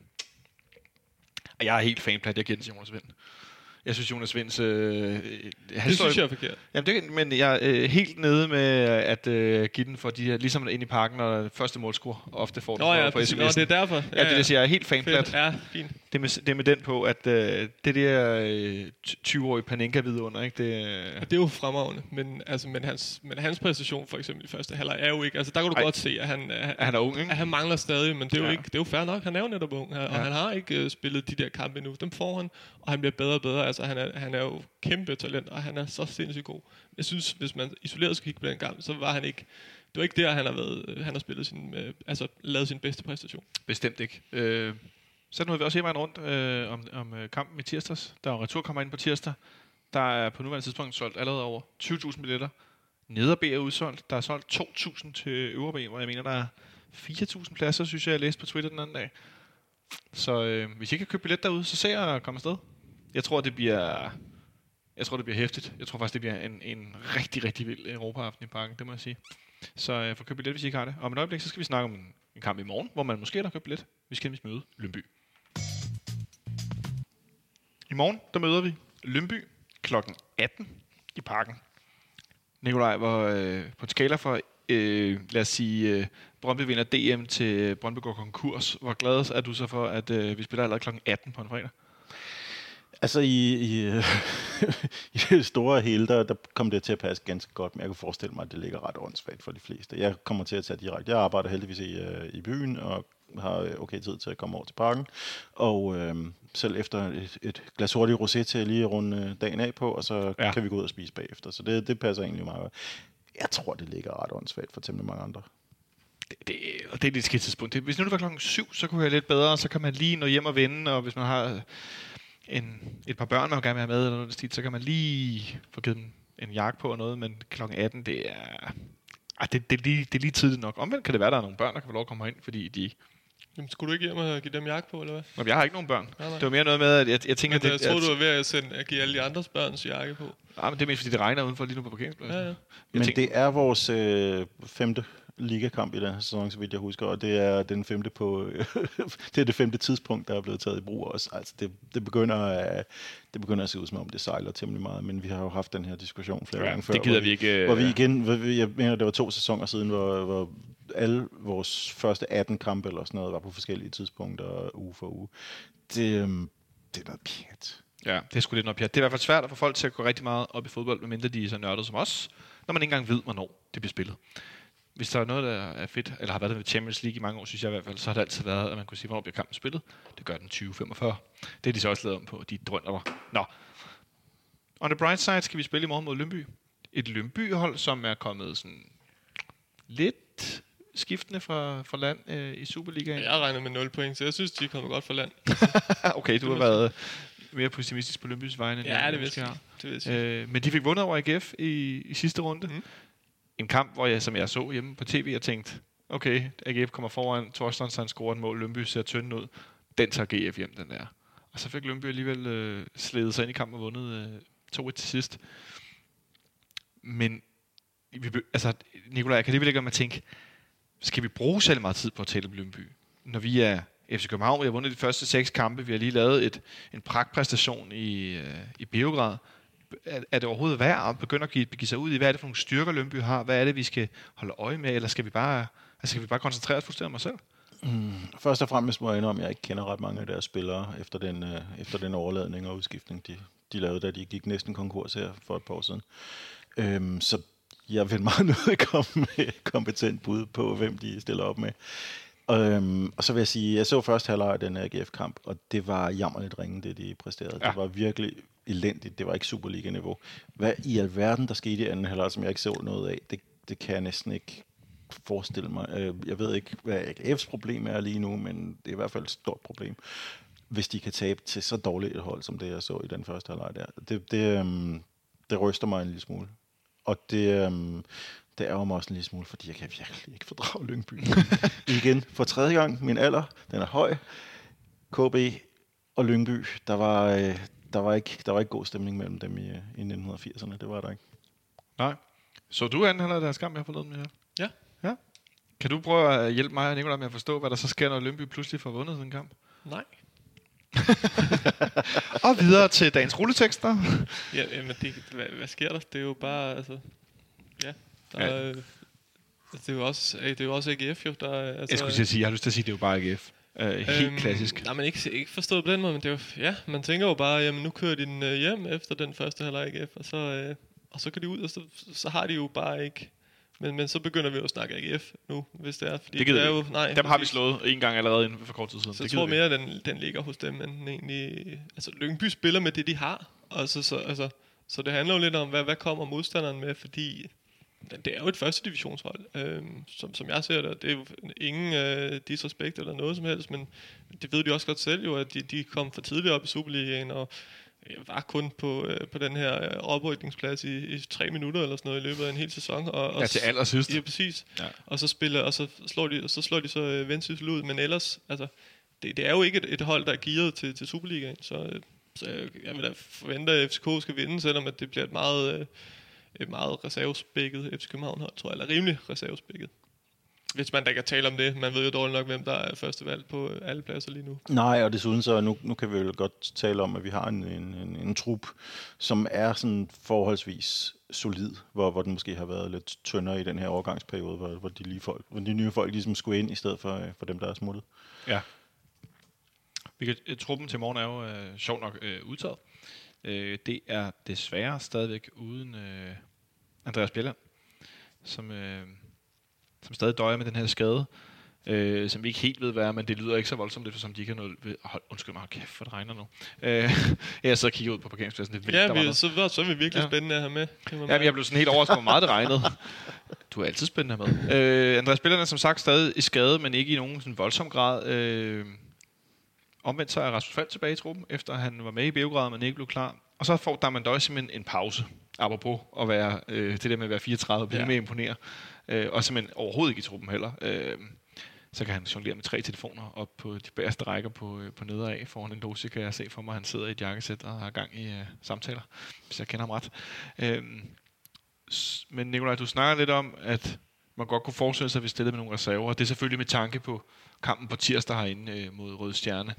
og jeg er helt fanplat, jeg giver den til Jonas Vind. Jeg synes, Jonas Vinds... Øh, han Det står- synes jeg er forkert. Jamen, det, men jeg er øh, helt nede med at øh, give den for de her, ligesom ind i parken, og første målscore ofte får den Nå for, ja, for sms'en. Nå, det er derfor. Ja, det vil sige, jeg er helt fanplat. Ja, fint. Det er, med, det er med den på, at øh, det der øh, 20-årige Panenka vidunder, ikke? Det, øh, Og det er jo fremragende, men, altså, men, hans, men hans præstation for eksempel i første halvleg er jo ikke... Altså, der kan du Ej. godt se, at han, at, at han er ung, ikke? at han mangler stadig, men det er jo, Ja. ikke, det er jo fair nok. Han er jo netop ung, og Ja. han har ikke uh, spillet de der kampe endnu. Dem får han, og han bliver bedre og bedre. Altså, han er, han er jo kæmpe talent, og han er så sindssygt god. Jeg synes, hvis man isoleret skal kigge på den gang, så var han ikke... Det var ikke der, han har, været, øh, han har spillet sin, øh, altså, lavet sin bedste præstation. Bestemt ikke. Øh, så nu nåede vi også hele vejen rundt øh, om, om øh, kampen i tirsdags. Der er retur kommer ind på tirsdag. Der er på nuværende tidspunkt solgt allerede over 20.000 billetter. Nederb er udsolgt. Der er solgt 2.000 til Øverb, hvor jeg mener, der er 4.000 pladser, synes jeg, jeg læste på Twitter den anden dag. Så øh, hvis I ikke kan købe billet derude, så se at komme afsted. Jeg tror, det bliver... Jeg tror, det bliver hæftigt. Jeg tror faktisk, det bliver en, en rigtig, rigtig vild Europa-aften i parken, det må jeg sige. Så øh, får købt billet, hvis I ikke har det. Om et øjeblik, så skal vi snakke om en, en kamp i morgen, hvor man måske har købt billet. Vi skal nemlig møde Lønby. I morgen, der møder vi Lønby kl. 18 i parken. Nikolaj, hvor øh, på en skala fra, øh, lad os sige, øh, Brøndby vinder DM til Brøndby går konkurs. Hvor glad er du så for, at øh, vi spiller allerede kl. 18 på en fredag? Altså i, i, i det store hele, der, der kom det til at passe ganske godt, men jeg kunne forestille mig, at det ligger ret åndssvagt for de fleste. Jeg kommer til at tage direkte. Jeg arbejder heldigvis i, øh, i byen, og har øh, okay tid til at komme over til parken. Og øh, selv efter et, et glas hurtig rosé til at lige runde øh, dagen af på, og så Ja. kan vi gå ud og spise bagefter. Så det, det passer egentlig meget. Jeg tror, det ligger ret åndssvagt for temmelig mange andre. Det, det, og det er skidt tidspunkt. Det, hvis nu det var klokken 7, så kunne jeg lidt bedre, så kan man lige nå hjem og vende, og hvis man har en, et par børn, man gerne vil have med, eller noget stil, så kan man lige få givet dem en jakke på og noget, men klokken 18, det er... Ej, det, det, er lige, det er lige tidligt nok. Omvendt kan det være, at der er nogle børn, der kan få lov at komme herind, fordi de... Jamen, skulle du ikke hjem og give dem jakke på, eller hvad? Nå, men jeg har ikke nogen børn. Nej, nej. Det var mere noget med, at jeg, jeg tænker, Men, det, jeg tror, at, du er ved at, sende, at give alle de andres børns jakke på. Nej, men det er mest, fordi det regner udenfor lige nu på parkeringspladsen. Ja, ja. Jeg Men tænker- det er vores øh, femte ligakamp i den her sæson, så vidt jeg husker, og det er den femte på det er det femte tidspunkt, der er blevet taget i brug også. Altså det, det begynder at, det begynder at se ud som om det sejler temmelig meget, men vi har jo haft den her diskussion flere Ja, gange før. det gider hvor vi ikke, øh, Hvor vi igen, hvor vi, jeg mener det var to sæsoner siden, hvor, hvor alle vores første 18 kampe eller sådan noget var på forskellige tidspunkter uge for uge. Det, øhm, det er noget pjat. Ja, det er sgu lidt noget pjat. Det er i hvert fald svært at få folk til at gå rigtig meget op i fodbold, medmindre de er så nørdede som os, når man ikke engang ved, hvornår det bliver spillet. Hvis der er noget, der er fedt, eller har været med Champions League i mange år, synes jeg i hvert fald, så har det altid været, at man kunne sige, hvornår bliver kampen spillet. Det gør den 2045. Det er de så også lavet om på. De drønner mig. Nå. On the bright side skal vi spille i morgen mod Lønby. Et Lønby-hold, som er kommet sådan lidt skiftende fra, fra land øh, i Superligaen. Jeg regner med 0 point, så jeg synes, de er kommet godt for land. okay, du har været mere pessimistisk på Lønbys vegne, end Ja, det vil måske jeg. Det vil jeg. Øh, men de fik vundet over AGF i, i sidste runde. Mm. En kamp, hvor jeg, som jeg så hjemme på tv, og tænkte, okay, AGF kommer foran, Torstens han scorer et mål, Lønby ser tynd ud. Den tager GF hjem, den der. Og så fik Lønby alligevel øh, slædet sig ind i kampen og vundet øh, 2-1 til sidst. Men, vi, altså, Nikolaj, jeg kan alligevel ikke lade mig tænke, skal vi bruge særlig meget tid på at tale om Lønby? Når vi er FC København, vi har vundet de første seks kampe, vi har lige lavet et, en pragtpræstation i, øh, i Beograd. Er, er det overhovedet værd at begynde at give, give sig ud i, hvad er det for nogle styrker, Lønby har? Hvad er det, vi skal holde øje med? Eller skal vi bare, altså skal vi bare koncentrere os fuldstændig om os selv? Først og fremmest må jeg indrømme, at jeg ikke kender ret mange af deres spillere efter den, øh, efter den overladning og udskiftning, de, de lavede, da de gik næsten konkurs her for et par år siden. Øhm, så jeg vil meget nødt komme med et kompetent bud på, hvem de stiller op med. Øhm, og så vil jeg sige, jeg så først halvleg af den AGF-kamp, og det var jammerligt ringe, det de præsterede. Ja. Det var virkelig elendigt. Det var ikke Superliga-niveau. Hvad i alverden, der skete i anden halvleg, som jeg ikke så noget af, det, det kan jeg næsten ikke forestille mig. Øh, Jeg ved ikke, hvad AGF's problem er lige nu, men det er i hvert fald et stort problem, hvis de kan tabe til så dårligt et hold, som det jeg så i den første halvleg der. Det, det, øhm, det ryster mig en lille smule. Og det, øhm, det ærger mig også en lille smule, fordi jeg kan virkelig ikke fordrage Lyngby. Igen, for tredje gang, min alder, den er høj. KB og Lyngby, der var, øh, der var, ikke, der var ikke god stemning mellem dem i, i 1980'erne. Det var der ikke. Nej. Så du af deres kamp, jeg har forladet med her? Ja. ja. Kan du prøve at hjælpe mig og Nicolaj med at forstå, hvad der så sker, når Lønby pludselig får vundet sådan en kamp? Nej. Og videre til dagens rulletekster. Ja, jamen, det, hvad, hvad sker der? Det er jo bare, altså... Ja, der, Ja. Er, altså, det er jo også, det er jo også AGF, jo. Der, er, altså, Jeg skulle at sige, jeg har lyst til at sige, det er jo bare AGF. Uh, helt klassisk. Nej, men ikke, ikke forstået på den måde, men det er jo, ja, man tænker jo bare, jamen nu kører de den øh, hjem efter den første halvleg AGF, og så, øh, og så går de ud, og så, så har de jo bare ikke... Men, men så begynder vi jo at snakke AGF nu, hvis det er. Fordi Det gider er vi jo, nej, Dem har vi slået en gang allerede inden for kort tid siden. Så det jeg tror mere, at den, den ligger hos dem, end den egentlig... Altså, Lyngby spiller med det, de har. Og så, så, altså, så det handler jo lidt om, hvad, hvad kommer modstanderen med, fordi det er jo et første divisionshold, øhm, som, som jeg ser det. Det er jo ingen øh, disrespekt eller noget som helst, men det ved de også godt selv jo, at de, de kom for tidligt op i Superligaen, og jeg var kun på, øh, på den her øh, oprykningsplads i, i tre minutter eller sådan noget i løbet af en hel sæson. Og, og Ja, til allersidst. Ja, præcis. Ja. Og så spiller, og så slår de, og så slår de så øh, Vendsyssel ud, men ellers, altså, det, det er jo ikke et, et hold, der er gearet til, til Superligaen, så, øh, så jeg, jeg vil da forvente, at FCK skal vinde, selvom at det bliver et meget, øh, meget reservespækket FC København hold, tror jeg, eller rimelig reservespækket. Hvis man da kan tale om det. Man ved jo dårligt nok, hvem der er første valg på alle pladser lige nu. Nej, og desuden så, nu, nu kan vi jo godt tale om, at vi har en, en, en, en trup, som er sådan forholdsvis solid, hvor, hvor den måske har været lidt tyndere i den her overgangsperiode, hvor, hvor, de, lige folk, hvor de nye folk ligesom skulle ind, i stedet for, øh, for dem, der er smuttet. Ja. Vi kan, øh, truppen til morgen er jo øh, sjov nok øh, udtaget. Øh, det er desværre stadigvæk uden øh, Andreas Bjelland, som, øh, som stadig døjer med den her skade, øh, som vi ikke helt ved, hvad er, men det lyder ikke så voldsomt, det, som de ikke har noget... ved- Hold, undskyld mig, kæft, for det regner nu. Øh, jeg sidder og kigger ud på parkeringspladsen. Det er vildt, Ja, var vi, så, så er vi virkelig Ja. spændende at have med. Ja, jeg blev sådan helt overrasket, hvor meget det regnede. Du er altid spændende med. Øh, Andreas Bjelland er som sagt stadig i skade, men ikke i nogen sådan voldsom grad. Øh, omvendt så er Rasmus Falk tilbage i truppen, efter han var med i Beograd, men ikke blev klar. Og så får Damon Døj simpelthen en pause, apropos at være, øh, det der med at være 34 og blive Ja. med at imponere. Øh, og simpelthen overhovedet ikke i truppen heller. Øh, så kan han jonglere med tre telefoner op på de bagerste rækker på, øh, på nedad foran en loge, kan jeg se for mig, han sidder i et jakkesæt og har gang i øh, samtaler, hvis jeg kender ham ret. Øh, Men Nikolaj, du snakker lidt om, at man godt kunne forestille sig, at vi stillede med nogle reserver. Det er selvfølgelig med tanke på kampen på tirsdag herinde øh, mod Røde Stjerne.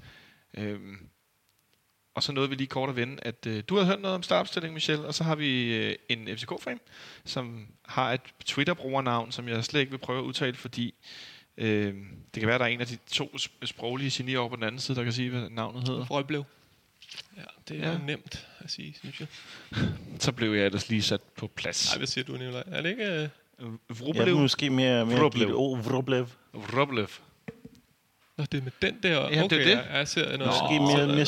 Øhm, og så nåede vi lige kort at vende, at øh, du har hørt noget om startopstillingen, Michel, og så har vi øh, en FCK-fan, som har et Twitter-brugernavn, som jeg slet ikke vil prøve at udtale, fordi øh, det kan være, at der er en af de to sp- sproglige genier over på den anden side, der kan sige, hvad navnet hedder. Frøjblev. Ja, det er Ja. ja. nemt at sige, synes jeg. Så blev jeg ellers lige sat på plads. Nej, hvad siger du, Nicolaj? Er det ikke... øh, Ja, Vrublev. måske mere, mere Vroblev. et ord, Vroblev. Nå, det er med den der. det er okay, det. Jeg, jeg ser noget. Måske, Nå, mere,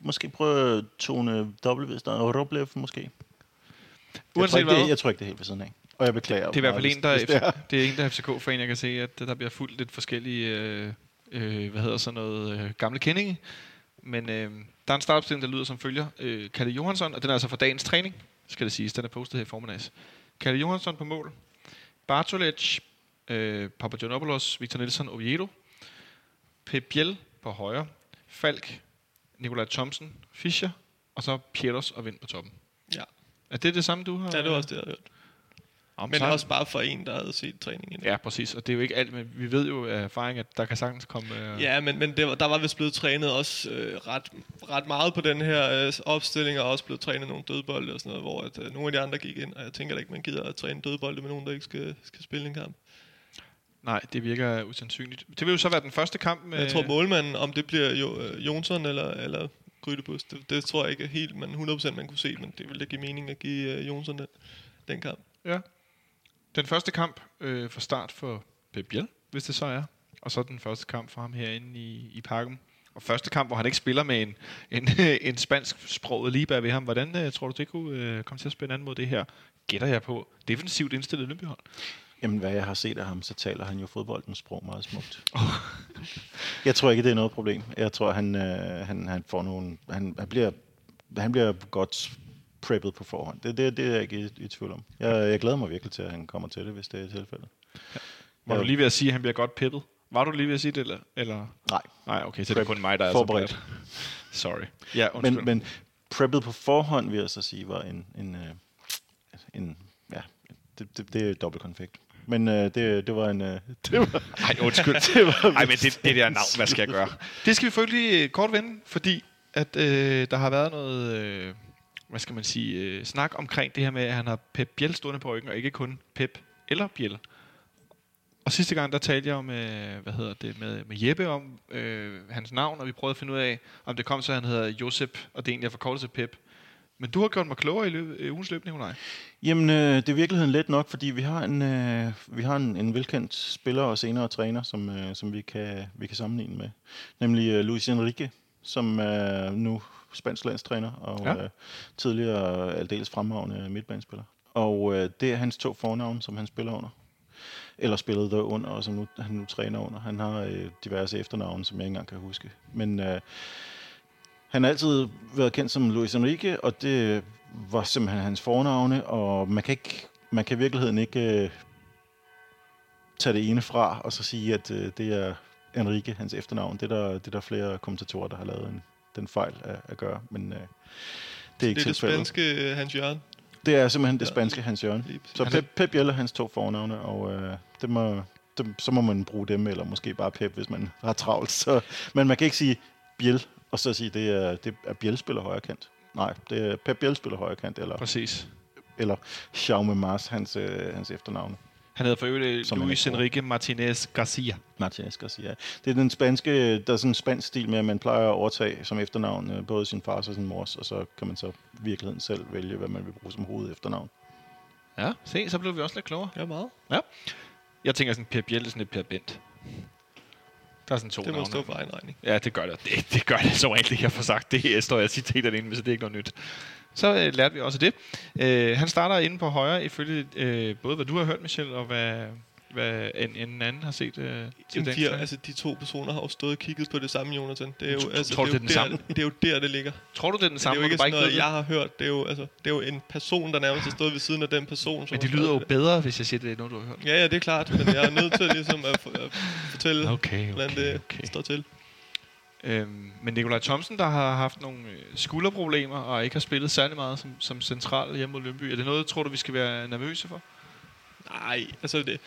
måske prøve at tone W, der er Vroblev måske. Jeg tror, Uanset ikke, det, hvad. jeg tror ikke, det er helt ved siden af. Og jeg beklager. Det er i hvert fald en, der hvis det er, det er en, der er FCK-fan. Jeg kan se, at der bliver fuldt lidt forskellige, øh, øh, hvad hedder sådan noget, øh, gamle kendinge. Men øh, der er en startopstilling, der lyder som følger. Øh, Kalle Johansson, og den er altså fra dagens træning, skal det siges. Den er postet her i formiddags. Kalle Johansson på mål. Bartolec, øh, Papagiannopoulos, Victor Nielsen, Oviedo. Pep Biel på højre. Falk, Nikolaj Thomsen, Fischer. Og så Pieters og Vind på toppen. Ja. Er det det samme, du har? Ja, det var også det, jeg havde hørt. Om, Men så- også bare for en, der havde set træningen. Ja, præcis. Og det er jo ikke alt, men vi ved jo af erfaring, at der kan sagtens komme... Øh, Ja, men, men det var, der var vist blevet trænet også øh, ret, ret meget på den her øh, opstilling, og også blevet trænet nogle dødbolde og sådan noget, hvor at, øh, nogle af de andre gik ind, og jeg tænker da ikke, man gider at træne dødbolde med nogen, der ikke skal, skal spille en kamp. Nej, det virker usandsynligt. Det vil jo så være den første kamp med... Jeg tror, målmanden, om det bliver jo, øh, Jonsson eller, eller Grydebus, det, det tror jeg ikke helt, man 100% man kunne se, men det ville da give mening at give øh, Jonsson den, den kamp. Ja. Den første kamp øh, for start for Pep Biel, hvis det så er. Og så den første kamp for ham herinde i, i parken. Og første kamp, hvor han ikke spiller med en, en, en spansk sproget lige bag ved ham. Hvordan øh, tror du, det kunne øh, komme til at spænde an mod det her? Gætter jeg på. Defensivt indstillet Lønbyhold. Jamen, hvad jeg har set af ham, så taler han jo fodboldens sprog meget smukt. jeg tror ikke, det er noget problem. Jeg tror, han, øh, han, han får nogle... Han, han, bliver, han bliver godt preppet på forhånd. Det, det, det er jeg ikke i, i tvivl om. Jeg, jeg glæder mig virkelig til, at han kommer til det, hvis det er tilfældet. Var Ja. du lige ved at sige, at han bliver godt peppet? Var du lige ved at sige det, eller? eller? Nej, Nej, okay, så det er Prep. kun mig, der er Forberedt. så. Sorry. Ja, undskyld. men, men preppet på forhånd, vil jeg så sige, var en... en, øh, en ja, det, det, det er dobbelt konfekt. Men øh, det, det var en... Øh, det var, Ej, undskyld. det var Ej, men det, det der navn, hvad skal jeg gøre? Det skal vi selvfølgelig øh, kort vende, fordi at øh, der har været noget, øh, hvad skal man sige, øh, snak omkring det her med, at han har Pep Biel stående på ryggen, og ikke kun Pep eller Biel. Og sidste gang, der talte jeg med, hvad hedder det, med, med Jeppe om øh, hans navn, og vi prøvede at finde ud af, om det kom så, han hedder Josep, og det egentlig er forkortet til Pep. Men du har gjort mig klogere i, løbet, i ugens løb, Nikolaj. Jamen, øh, det er i virkeligheden let nok, fordi vi har en, øh, vi har en, en velkendt spiller og senere træner, som, øh, som vi, kan, vi kan sammenligne med. Nemlig øh, Luis Enrique, som er nu spansk landstræner og Ja. øh, tidligere aldeles fremragende midtbanespiller. Og øh, det er hans to fornavn, som han spiller under. Eller spillede der under, og som nu, han nu træner under. Han har øh, diverse efternavne, som jeg ikke engang kan huske. Men øh, han har altid været kendt som Luis Enrique, og det var simpelthen hans fornavne, og man kan, ikke, man kan i virkeligheden ikke øh, tage det ene fra, og så sige, at øh, det er Enrique, hans efternavn. Det er der, det er der flere kommentatorer, der har lavet en, den fejl at, at gøre, men øh, det er ikke Det er det spanske øh, Hans Jørgen. Det er simpelthen det spanske Hans Jørgen. Så Pep, Pep Biel er hans to fornavne, og øh, det må, det, så må man bruge dem, eller måske bare Pep, hvis man har travlt. Så, men man kan ikke sige Biel, og så sige, det er, det er Biel spiller højre kant. Nej, det er Pep Biel spiller højre kant, eller, Præcis. eller Jaume Mars, hans, øh, hans efternavne. Han hedder for øvrigt øh, Luis. Enrique Martinez Garcia. Martinez Garcia. Det er den spanske, der er sådan en spansk stil med, at man plejer at overtage som efternavn øh, både sin fars og sin mors, og så kan man så i virkeligheden selv vælge, hvad man vil bruge som hoved efternavn. Ja, se, så blev vi også lidt klogere. Ja, meget. Jeg tænker sådan, Per Biel er sådan et Per Bent. Der er sådan to Det må navne. stå for egen regning. Ja, det gør det. Det, det gør det så rent, det jeg får sagt. Det står jeg citaterne inde med, så det er ikke noget nyt. Så øh, lærte vi også det. Øh, han starter inde på højre, ifølge øh, både hvad du har hørt, Michel, og hvad, hvad en, en anden har set øh, til Jamen, den de, træning. altså, de to personer har jo stået og kigget på det samme, Jonathan. Det er jo, altså, tror du, det er, det er den der, samme? det er jo der, det ligger. Tror du, det er den Det er samme, jo ikke sådan noget, jeg har hørt. Det er jo, altså, det er jo en person, der nærmest har stået ved siden af den person. Som Men det lyder jo det. bedre, hvis jeg siger, det er noget, du har hørt. Ja, ja, det er klart. Men jeg er nødt til ligesom at, for- at fortælle, Okay, hvordan okay, det okay. står til. Øhm, men Nikolaj Thomsen, der har haft nogle øh, skulderproblemer og ikke har spillet særlig meget som, som central hjemme mod Lønby. Er det noget, tror du, vi skal være nervøse for? Nej, altså det,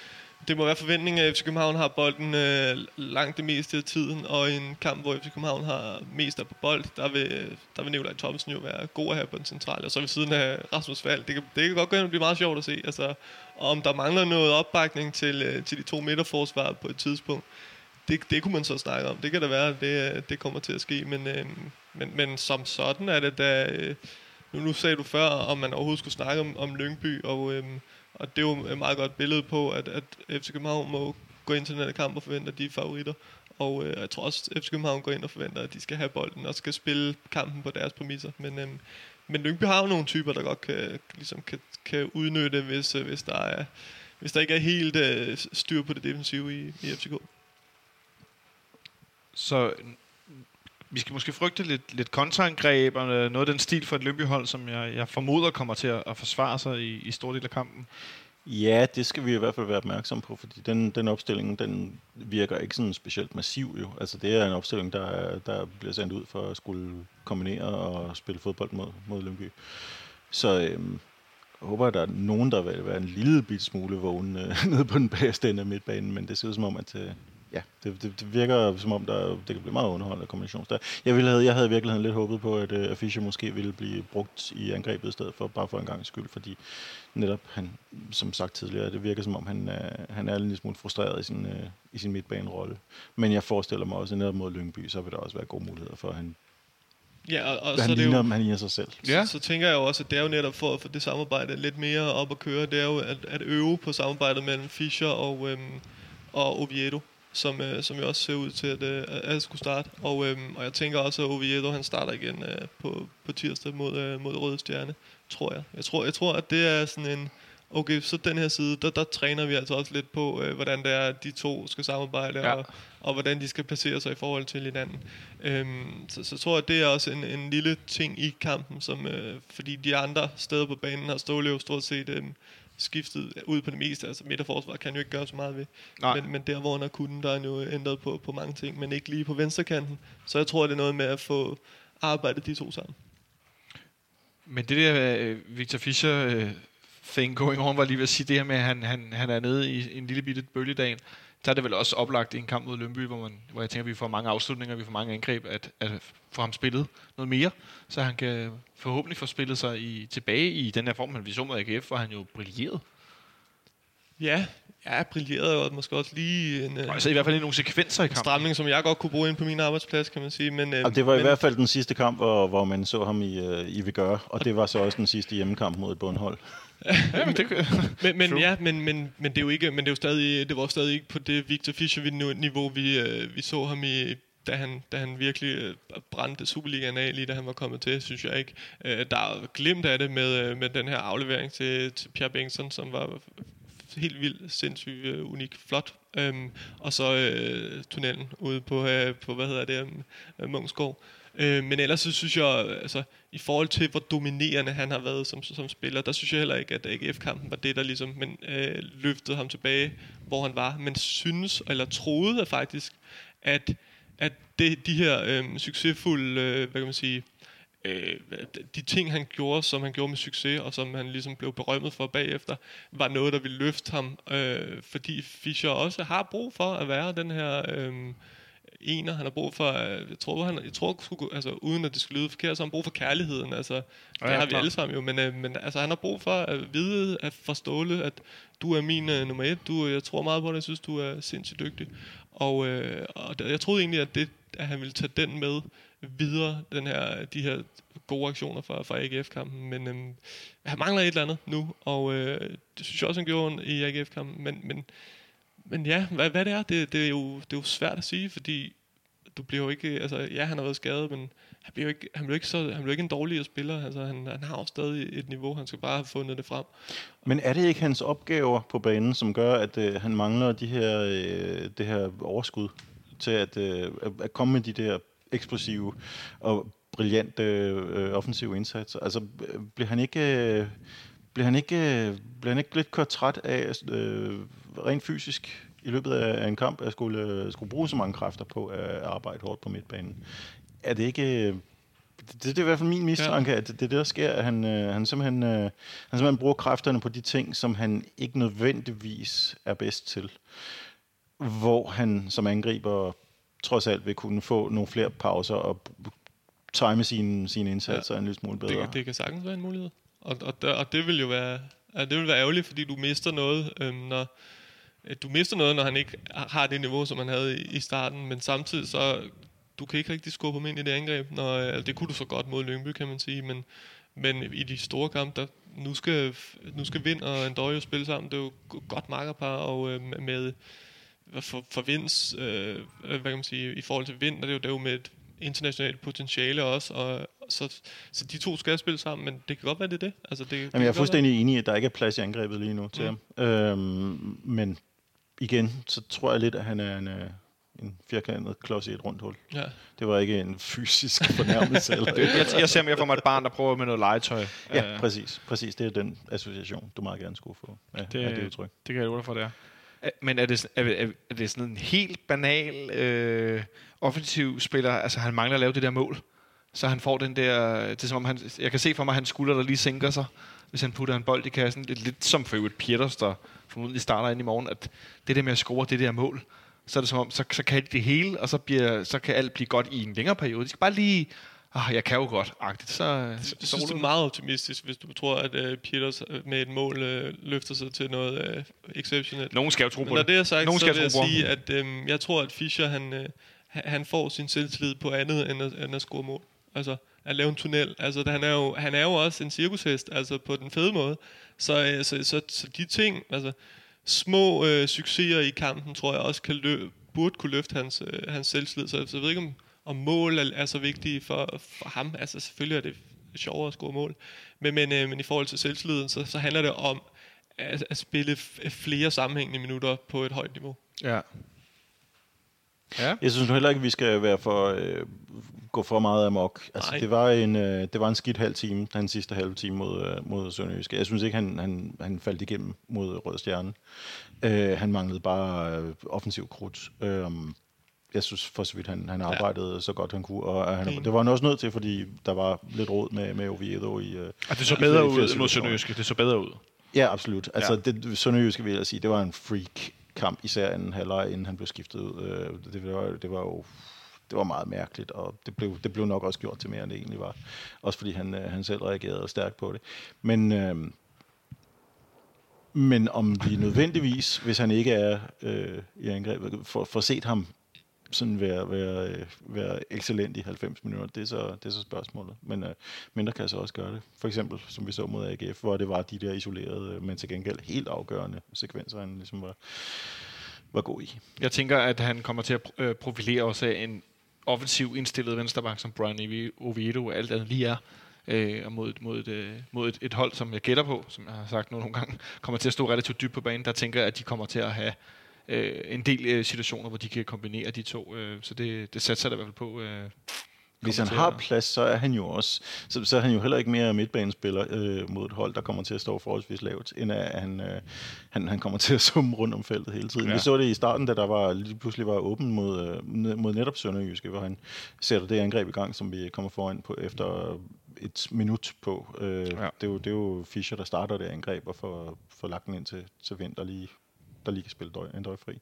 det må være forventningen, at FC København har bolden øh, langt det meste af tiden, og i en kamp, hvor FC København har mest af på bold, der vil, der vil Nikolaj Thomsen jo være god at have på den centrale, og så ved siden af Rasmus Fald. Det kan, det kan godt gå hen og blive meget sjovt at se, altså, om der mangler noget opbakning til, øh, til de to midterforsvar på et tidspunkt, det, det kunne man så snakke om. Det kan da være, at det, øh, det kommer til at ske, men, øh, men, men som sådan er det da... Øh, nu, nu sagde du før, om man overhovedet skulle snakke om, om Lyngby, og, øh, og det er jo et meget godt billede på, at, at FC København må gå ind til den her kamp og forvente, at de er favoritter. Og øh, jeg tror også, at FC København går ind og forventer, at de skal have bolden og skal spille kampen på deres præmisser. Men, øh, men Lyngby har jo nogle typer, der godt kan, ligesom kan, kan udnytte, hvis, øh, hvis, der er, hvis der ikke er helt øh, styr på det defensive i, i FCK. Så vi skal måske frygte lidt, lidt kontraangreb og øh, noget af den stil for et Lønby-hold, som jeg, jeg formoder kommer til at, at forsvare sig i, i stor del af kampen. Ja, det skal vi i hvert fald være opmærksom på, fordi den, den opstilling, den virker ikke sådan specielt massiv jo. Altså det er en opstilling, der, der bliver sendt ud for at skulle kombinere og spille fodbold mod, mod Lyngby. Så øhm, jeg håber, at der er nogen, der vil være en lille bit smule vågen øh, nede på den bagerste ende af midtbanen, men det ser ud som om, at øh, ja, det, det, det, virker som om, der, det kan blive meget underholdende kombination. Der. Jeg, ville have, jeg havde i virkeligheden lidt håbet på, at øh, Fischer måske ville blive brugt i angrebet i stedet for, bare for en gang skyld, fordi netop han, som sagt tidligere, det virker som om, han, øh, han er en lille smule frustreret i sin, øh, i sin midtbanerolle. Men jeg forestiller mig også, at netop mod Lyngby, så vil der også være gode muligheder for, at han, Ja, og, og han, så er det ligner, jo, han ligner sig selv. Ja. så, så tænker jeg jo også, at det er jo netop for at få det samarbejde lidt mere op at køre, det er jo at, at øve på samarbejdet mellem Fischer og, øhm, og Oviedo, som, øh, som jo også ser ud til at, øh, at at skulle starte. Og, øhm, og jeg tænker også, at Oviedo han starter igen øh, på, på tirsdag mod, øh, mod Røde Stjerne, tror jeg. Jeg tror, jeg tror, at det er sådan en... Okay, så den her side, der, der træner vi altså også lidt på, øh, hvordan det er, at de to skal samarbejde, Ja. og, og hvordan de skal placere sig i forhold til hinanden. Øhm, så, så tror jeg, det er også en, en lille ting i kampen, som, øh, fordi de andre steder på banen har Ståle jo stort set øh, skiftet ud på det meste. Altså midterforsvar kan jo ikke gøre så meget ved. Nej. Men, men der, hvor han har kunnet, der er han jo ændret på, på mange ting, men ikke lige på venstrekanten. Så jeg tror, det er noget med at få arbejdet de to sammen. Men det der, øh, Victor Fischer øh, thing going on, var lige ved at sige det her med, at han, han, han er nede i en lille bitte bølgedagen. Så er det vel også oplagt i en kamp mod Lønby, hvor, man, hvor jeg tænker, at vi får mange afslutninger, vi får mange angreb, at, at få ham spillet noget mere, så han kan forhåbentlig få spillet sig i, tilbage i den her form, han vi så mod AGF, hvor han jo brillerede. Ja, ja, brillerede og måske også lige en, altså i hvert fald nogle sekvenser i kampen. stramning, som jeg godt kunne bruge ind på min arbejdsplads, kan man sige. Men, øh, det var men, i hvert fald den sidste kamp, hvor, hvor man så ham i, uh, i Vigør, og det var så også den sidste hjemmekamp mod et bundhold. Ja, men, det, men, men ja, men, men, men det er jo ikke, men det er jo stadig, det var stadig ikke på det Victor Fischer niveau, vi, uh, vi så ham i, da han, da han virkelig uh, brændte Superligaen af, lige da han var kommet til, synes jeg ikke. Uh, der er glimt af det med, uh, med den her aflevering til, til Pierre Bengtsson, som var helt vildt, sindssygt uh, unik, flot. Um, og så uh, tunnelen ude på, uh, på hvad hedder det, um, Mungsgaard. Øh, men ellers så synes jeg, altså, i forhold til hvor dominerende han har været som, som spiller, der synes jeg heller ikke, at AGF-kampen var det, der ligesom men, øh, løftede ham tilbage, hvor han var. Men synes, eller troede faktisk, at, at det, de her øh, succesfulde, øh, hvad kan man sige, øh, de ting, han gjorde, som han gjorde med succes, og som han ligesom blev berømmet for bagefter, var noget, der ville løfte ham, øh, fordi Fischer også har brug for at være den her... Øh, ener, han har brug for, jeg tror, han, jeg tror altså, uden at det skal lyde forkert, så har han brug for kærligheden, altså, det ja, har vi klar. alle sammen jo, men, øh, men altså, han har brug for at vide, at forståle, at du er min uh, nummer et, du, jeg tror meget på det, jeg synes, du er sindssygt dygtig, og, øh, og jeg troede egentlig, at, det, at han ville tage den med videre, den her, de her gode aktioner fra, fra AGF-kampen, men øhm, han mangler et eller andet nu, og øh, det synes jeg også, han gjorde i AGF-kampen, men, men, men ja, hvad, hvad det er, det, det, er jo, det er jo svært at sige, fordi du bliver jo ikke, altså ja, han har været skadet, men han bliver jo ikke, han bliver ikke, så, han bliver ikke en dårligere spiller, altså han, han har jo stadig et niveau, han skal bare have fundet det frem. Men er det ikke hans opgaver på banen, som gør, at øh, han mangler de her, øh, det her overskud til at, øh, at komme med de der eksplosive og brillante øh, offensive indsatser. Altså, øh, bliver han ikke... Øh, bliver han ikke, øh, bliver han ikke lidt kørt træt af øh, rent fysisk i løbet af en kamp at skulle, øh, skulle bruge så mange kræfter på at arbejde hårdt på midtbanen? Er det ikke... Øh, det, det er i hvert fald min mistanke, ja. at det, det er der sker, at han, øh, han, simpelthen, øh, han simpelthen bruger kræfterne på de ting, som han ikke nødvendigvis er bedst til. Hvor han som angriber trods alt vil kunne få nogle flere pauser og time sine, sine indsatser ja. en lille smule bedre. Det, det kan sagtens være en mulighed. Og, og, og det vil jo være, ja, det vil være ærgerligt, fordi du mister noget, øhm, når, du mister noget, når han ikke har det niveau, som han havde i, starten, men samtidig så, du kan ikke rigtig skubbe ham ind i det angreb. Når, altså, det kunne du så godt mod Lyngby, kan man sige, men, men i de store kampe, der, nu skal, nu skal Vind og Endøje spille sammen. Det er jo godt makkerpar, og øh, med for, for Vinds, øh, hvad kan man sige, i forhold til Vind, og det er jo, det er jo med et internationalt potentiale også, og så, så de to skal spille sammen, men det kan godt være, det er det. Altså, det Jamen, jeg er fuldstændig enig i, at der ikke er plads i angrebet lige nu til mm. ham. Øhm, men igen, så tror jeg lidt, at han er en, øh, en firkantet klods i et rundt hul. Ja. Det var ikke en fysisk fornærmelse. eller jeg, jeg ser mere for mig et barn, der prøver med noget legetøj. Ja, uh, præcis. præcis. Det er den association, du meget gerne skulle få Ja, det, det udtryk. Det kan jeg love for, det er. Men er det, er, er det sådan en helt banal øh, offensiv spiller? Altså han mangler at lave det der mål. Så han får den der... Det er som om han, jeg kan se for mig, at han skulder, der lige sænker sig, hvis han putter en bold i kassen. Lidt, lidt som for øvrigt Pieters, der formodentlig starter ind i morgen, at det der med at score det der mål, så er det som om, så, så kan det hele, og så, bliver, så kan alt blive godt i en længere periode. De skal bare lige ah, jeg kan jo godt, agtigt. Så, jeg synes, det er meget optimistisk, hvis du tror, at uh, Peters øh, med et mål uh, løfter sig til noget uh, exceptionelt. Nogen skal jo tro på Men når det. er sagt, Nogen så vil jeg sige, at um, jeg tror, at Fischer, han, uh, han får sin selvtillid på andet end at, end at score mål. Altså, at lave en tunnel. Altså, han er jo, han er jo også en cirkushest, altså på den fede måde. Så, uh, så, så, så de ting, altså små uh, succeser i kampen, tror jeg også kan lø- burde kunne løfte hans, uh, hans selvtillid. Så, så jeg ved ikke, om og mål er, er så vigtige for, for ham. Altså selvfølgelig er det sjovere at score mål, men, men, øh, men i forhold til selvtilliden, så, så handler det om at, at spille flere sammenhængende minutter på et højt niveau. Ja. Ja. Jeg synes heller ikke, at vi skal være for, øh, gå for meget amok. Altså, det, var en, øh, det var en skidt halv time, den sidste halve time mod, øh, mod Sønderjyske. Jeg synes ikke, han, han, han faldt igennem mod Rød Stjerne. Øh, han manglede bare øh, offensiv krudt. Øh, jeg synes for så vidt, han, han arbejdede ja. så godt han kunne, og han, det var han også nødt til, fordi der var lidt råd med, med Oviedo i... Uh, og det så bedre ud mod Sønderjyske, det så bedre ud. Ja, absolut. Altså, ja. det Sønderjyske vil jeg sige, det var en freak kamp, især en halvleg, inden han blev skiftet ud. Øh, det var, det var jo det var meget mærkeligt, og det blev, det blev nok også gjort til mere, end det egentlig var. Også fordi han, øh, han selv reagerede stærkt på det. Men, øh, men om vi nødvendigvis, hvis han ikke er øh, i angrebet, får, for set ham sådan være, være, øh, være excellent i 90 minutter, det er så, det er så spørgsmålet. Men øh, mindre kan så også gøre det. For eksempel, som vi så mod AGF, hvor det var de der isolerede, øh, men til gengæld helt afgørende sekvenser, han ligesom var, var god i. Jeg tænker, at han kommer til at øh, profilere også en offensiv indstillet venstreback, som Brian Oviedo og alt andet lige er. Øh, og mod, mod, et, øh, mod et, et hold, som jeg gætter på, som jeg har sagt nu nogle gange, kommer til at stå relativt dybt på banen. Der tænker jeg, at de kommer til at have øh, en del øh, situationer, hvor de kan kombinere de to. Øh, så det, det satser der i hvert fald på. Øh, hvis han har plads, så er han jo også, så, så er han jo heller ikke mere midtbanespiller øh, mod et hold, der kommer til at stå forholdsvis lavt, end at han, øh, han, han kommer til at summe rundt om feltet hele tiden. Ja. Vi så det i starten, da der var, lige pludselig var åben mod, øh, mod netop Sønderjyske, hvor han sætter det angreb i gang, som vi kommer foran på efter et minut på. Øh, ja. det, er jo, det er jo Fischer, der starter det angreb og får, får lagt den ind til, til Vind, der lige, der lige kan spille døj, en fri.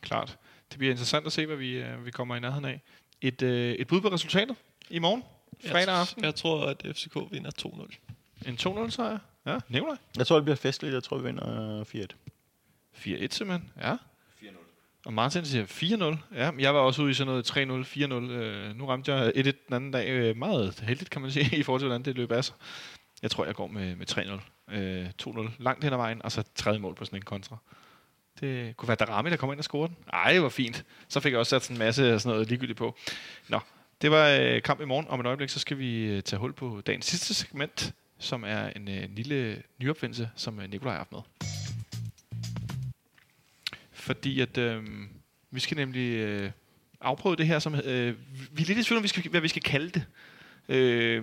Klart. Det bliver interessant at se, hvad vi, øh, vi kommer i nærheden af. Et, øh, et bud på resultatet i morgen, fredag aften. Jeg tror, at FCK vinder 2-0. En 2-0 sejr? Ja, Nikolaj? Jeg tror, det bliver festligt. Jeg tror, vi vinder 4-1. 4-1 simpelthen, ja. 4-0. Og Martin siger 4-0. Ja, jeg var også ude i sådan noget 3-0, 4-0. Øh, nu ramte jeg 1-1 den anden dag. Øh, meget heldigt, kan man sige, i forhold til, hvordan det løb af sig. Jeg tror, jeg går med, med 3-0. Øh, 2-0 langt hen ad vejen, og så tredje mål på sådan en kontra. Det kunne være Darami, der kommer ind og scorede den. Ej, hvor fint. Så fik jeg også sat en masse sådan noget ligegyldigt på. Nå, det var øh, kamp i morgen. Om et øjeblik, så skal vi øh, tage hul på dagens sidste segment, som er en, øh, lille nyopfindelse, som øh, Nikolaj har haft med. Fordi at øh, vi skal nemlig øh, afprøve det her, som øh, vi er lidt i tvivl om, vi skal, hvad vi skal kalde det. Øh, ja,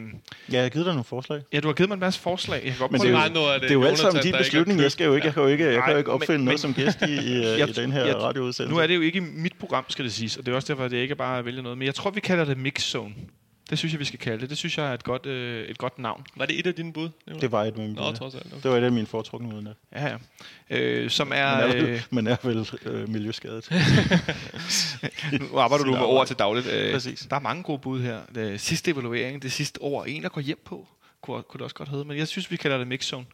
jeg har givet dig nogle forslag. Ja, du har givet mig en masse forslag. Jeg kan godt men det er, jo, noget af det, det er jo alt sammen din beslutning. Jeg skal jo ikke, jeg kan jo ikke, jeg kan jo ikke opfinde men, noget som gæst i, i, jeg, i den her jeg, radioudsendelse. Nu er det jo ikke mit program, skal det siges, og det er også derfor, at jeg ikke bare vælger noget. Men jeg tror, vi kalder det Mix Zone. Det synes jeg, vi skal kalde det. Det synes jeg er et godt, øh, et godt navn. Var det et af dine bud? Det var et af mine bud. Nå, trods alt. Okay. Det var et af mine foretrukne bud. Ja, ja. Øh, som er... Man er vel, øh, man er vel øh, miljøskadet. nu arbejder du med ord til dagligt. Øh, Præcis. Der er mange gode bud her. Det sidste evaluering, det sidste år, en der går hjem på, kunne, kunne det også godt hedde. Men jeg synes, vi kalder det mixzone,